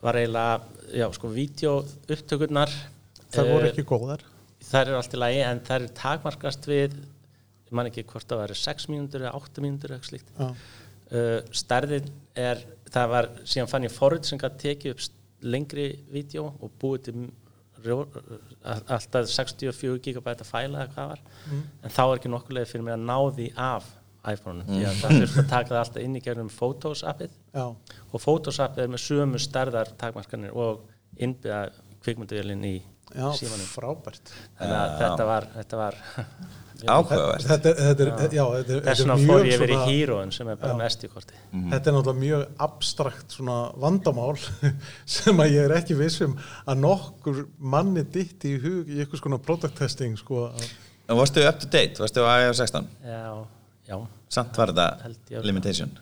Speaker 4: var eiginlega já, sko, vídeoupptökurnar
Speaker 3: Það voru
Speaker 4: eh,
Speaker 3: ekki góðar.
Speaker 4: þær eru allt í lagi en þær eru takmarkast við ég man ekki hvort það var 6 mínútur eða 8 mínútur eitthvað slíkt. Uh, stærðin er það var, síðan fann ég forrið sem gæti tekið upp lengri vídeo og búið til rjó, alltaf 64 gigabæta fæla eða hvað var. En þá er ekki nokkulega fyrir mig að ná því af iPhone-um því að það þurft að taka það alltaf inn í gegnum Photos appið.
Speaker 3: Já.
Speaker 4: og Photos appið er með sömu stærðar takmarkanir og innbyða kvikmyndavélinn í
Speaker 3: Já,
Speaker 4: símanum.
Speaker 3: frábært.
Speaker 4: þannig að þetta var, þetta var
Speaker 2: Áhugavert.
Speaker 3: Þetta, er- þetta er, já, þetta er,
Speaker 4: þess vegna
Speaker 3: þetta er
Speaker 4: fór ég yfir í híróin sem er bara
Speaker 3: Já.
Speaker 4: með SD-korti
Speaker 3: Þetta er náttúrulega mjög abstrakt svona vandamál sem að ég er ekki vissum að nokkur manni ditt í hug í eitthvað svona product testing sko. að-
Speaker 2: En varstu up to date, varstu á iOS 16
Speaker 4: já, já,
Speaker 2: Samt var þetta limitation.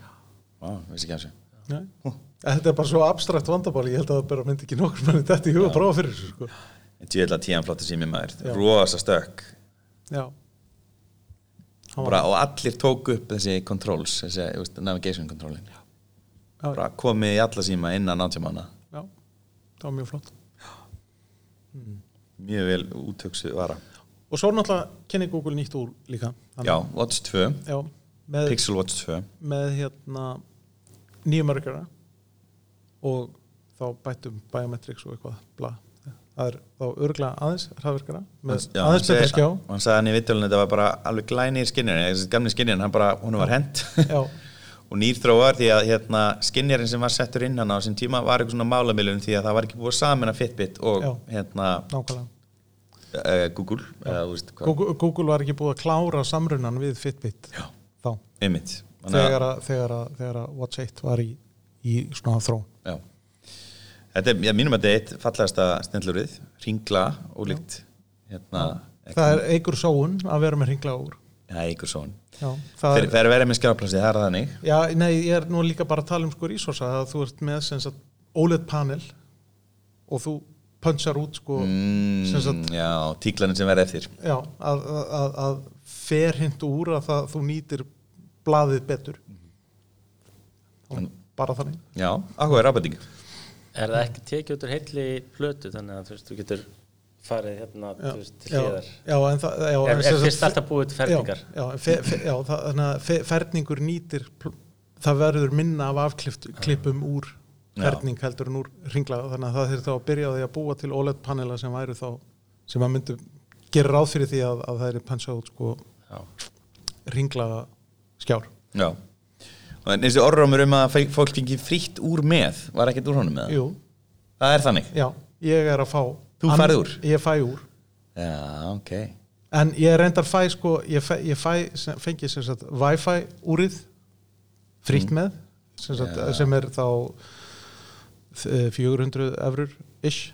Speaker 2: Vá, vissi ekki af þessu
Speaker 3: Nei. Þetta er bara svo abstrakt vandamál ég held að það bara myndi ekki nokkur manni ditt í hug að prófa fyrir þessu sko.
Speaker 2: En djöðla tíðan flottur sími maður. Rosa stökk.
Speaker 3: Já.
Speaker 2: Bara, Og allir tóku upp þessi controls Þessi navigation controlin.
Speaker 3: Já,
Speaker 2: Bara komið í alla síma innan 90 mánu
Speaker 3: já, það var mjög flott.
Speaker 2: Mjög vel útöksu vara
Speaker 3: Og svo náttúrulega kynni Google nýtt úr líka. Þannig-
Speaker 2: Já, Watch 2
Speaker 3: já með,
Speaker 2: Pixel Watch 2
Speaker 3: með hérna nýjum örgjara og þá bættum biometrics og eitthvað bla. það er þá örgla aðeins hraðverkara með
Speaker 2: Já,
Speaker 3: aðeins
Speaker 2: hann
Speaker 3: betur skjá.
Speaker 2: Hann sagði hann í vitölinu þetta var bara alveg glænir skinnir Þessi gamli skinnir, hann bara, hún var hent. Og nýr þróar því að hérna, skinnjarinn sem var settur inn hann á þessum tíma var eitthvað svona málamilun því að það var ekki búið saman að Fitbit og
Speaker 3: Já.
Speaker 2: hérna
Speaker 3: nákvæmlega
Speaker 2: Google eða, veist,
Speaker 3: Google, Google var ekki búið að klára samrunan við Fitbit
Speaker 2: Já.
Speaker 3: þá.
Speaker 2: Einmitt.
Speaker 3: Þegar að, þegar, að, þegar að Watch 1 var í, í svona þró
Speaker 2: Já. Þetta er, ég mínum að þetta er eitt fallegasta snillurið, ringla og líkt hérna,
Speaker 3: það er eigur sóun að vera með ringla úr.
Speaker 2: Já, svon
Speaker 3: já, það er,
Speaker 2: vera með skjáplassi, það er þannig.
Speaker 3: Já, nei, ég er nú líka bara að tala um sko resource að þú ert með sem sagt, OLED panel og þú punchar út sko
Speaker 2: mm,
Speaker 3: sem sagt-
Speaker 2: Já, tíklaninn sem verða eftir.
Speaker 3: Já, að, að, að, fer hint úr að það, þú nýtir blaðið betur. Og bara þannig.
Speaker 2: Já, áhuga rábæting
Speaker 4: er það ekki tekið út úr heilli plötu þannig að þú veist, þú getur farið hérna,
Speaker 3: já,
Speaker 4: veist, til
Speaker 3: já,
Speaker 4: hliðar?
Speaker 3: Já, en það já,
Speaker 4: er, er fyrst alltaf búið til ferningar?
Speaker 3: Já, já, fe, fe, já það, þannig að fe, ferningur nýtir það verður minna af afklippum úr
Speaker 2: Já.
Speaker 3: ferning heldur en úr ringlaða þannig að það þurft þá að byrja á því að búa til OLED panela sem væru þá sem að myndu gera ráð fyrir því að, að það er punchað út sko ringlaða skjár
Speaker 2: Já Og en þessi orðrómur um að fólk fengi frítt úr með var ekkert úr honum með það?
Speaker 3: Jú,
Speaker 2: Það er þannig?
Speaker 3: já, ég er að fá
Speaker 2: Þú færð úr?
Speaker 3: Ég fæ úr
Speaker 2: Já, ok
Speaker 3: En ég reyndar fæ sko, ég fæ, ég fæ sem, fengi sem sagt Wi-Fi úrið frítt með sem, sagt,
Speaker 2: Mm.
Speaker 3: Sem er þá 400 eurur ish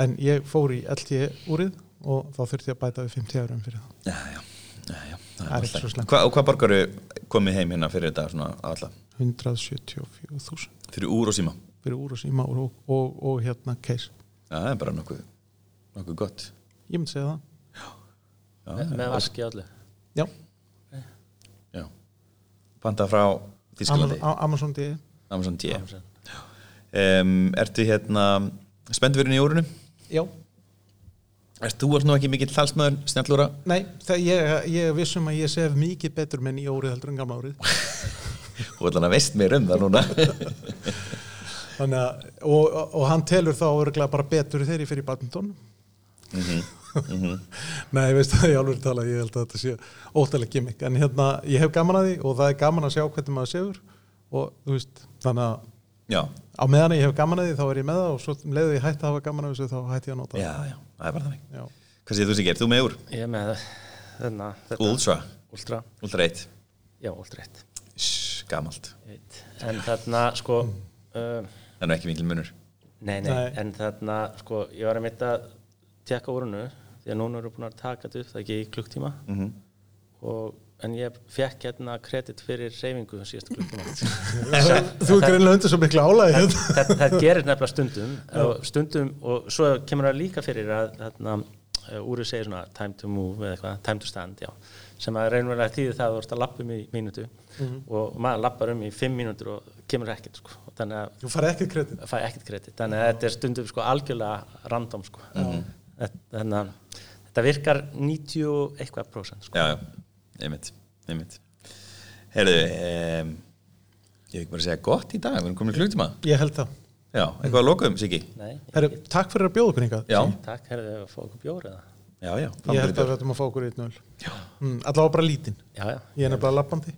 Speaker 3: en ég fór í LTE úrið og þá þurfti ég að bæta við 50 eurum fyrir það.
Speaker 2: Já, já, já, já
Speaker 3: Það er ekki svo slæmt.
Speaker 2: Hva, Og hvað borgaru komið heim hérna fyrir þetta svona alla?
Speaker 3: 174.000
Speaker 2: Fyrir úr og síma?
Speaker 3: fyrir úr og síma og, og, og hérna case.
Speaker 2: Já, það er bara nokkuð, nokkuð gott
Speaker 3: Ég myndi segja það.
Speaker 2: Já,
Speaker 4: með, með vaski öllu
Speaker 3: Já,
Speaker 2: já Panta frá Þísklandi
Speaker 3: Amazon, Amazon DE.
Speaker 2: Amazon D um, Ertu hérna spenntu fyrir nýjórunu?
Speaker 3: Já,
Speaker 2: Erst þú varst nú ekki mikill talsmaður snjallúra?
Speaker 3: Nei, það, ég, ég vissum að ég sef mikið betur með nýja árið heldur en gamla árið.
Speaker 2: Þú ætla að veist mér um það núna.
Speaker 3: Þannig og, og, hann telur þá örgulega bara betur ég fyrir badminton. Nei, ég veist það ég alveg tala, ég held að þetta sé óttalega gimmick, en hérna, ég hef gaman að því og það er gaman að sjá hvernig maður sefur og þú veist, þannig að
Speaker 2: Já,
Speaker 3: á meðan ég hef gaman að því þá er ég með það og svo um leiðu ég hætti að hafa gaman að þessu þá hætti ég að nota
Speaker 2: já, já, það er bara þannig.
Speaker 3: Já.
Speaker 2: Hvað séð þú sér gerð? Þú með úr?
Speaker 4: Ég með þarna, þetta
Speaker 2: Ultra,
Speaker 4: Ultra,
Speaker 2: Ultra 1
Speaker 4: já, Ultra 1
Speaker 2: Shhh, Gamalt,
Speaker 4: veit. En þarna, sko uh,
Speaker 2: það er ekki mikil munur.
Speaker 4: Nei, nei,
Speaker 3: Nei.
Speaker 4: en þarna, sko ég var að mitt að tekka úrunu því að núna eru búin að taka þetta upp það ekki í klukktíma.
Speaker 2: Mhm.
Speaker 4: og, en ég fekk hérna kredit fyrir reyfingu síðasta klukktíma
Speaker 3: Þú er greinlega undir svo miklu álæði hérna.
Speaker 4: það, það gerir nefnilega stundum og stundum og svo kemur það líka fyrir að þarna, uh, úrið segir svona time to move eða eitthvað, time to stand já, sem að reynverulega þýðir það að þú ert að lappa um í mínútu og maður lappar um í fimm mínútur og kemur ekkert sko. Og þannig að
Speaker 3: Þú farið ekkert kredit.
Speaker 4: það fæ ekkert kredit þannig að þetta er stundum sko algjörlega random sko. Þetta- þannig að þetta virkar 90 og eitthvað prósent sko.
Speaker 2: Já, já, einmitt, einmitt Herðu, um, ég hef ekki bara að segja gott í dag, við erum komin í klukkutíma
Speaker 3: Ég held það.
Speaker 2: Já, eitthvað að lokum, Siggi?
Speaker 4: Nei,
Speaker 3: Herru, takk fyrir að bjóða okkur hingað.
Speaker 2: Já,
Speaker 4: takk, herðu að fá okkur bjór eða
Speaker 2: já, já
Speaker 3: Ég held að við ættum að fá okkur 1-0. Mm, allavega bara lítinn.
Speaker 4: já, já,
Speaker 3: Ég er nefnilega lappandi.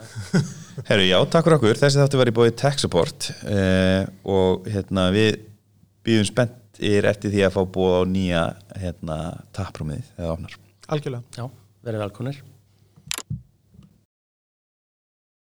Speaker 2: Herru, já, takk fyrir okkur, þessi þáttu var í bóði Tech Support uh, og hérna við býðum spenntir eftir því að fá búið á nýja hérna, tapprúmið eða ofnar
Speaker 3: Algjörlega.
Speaker 4: já, verið velkonir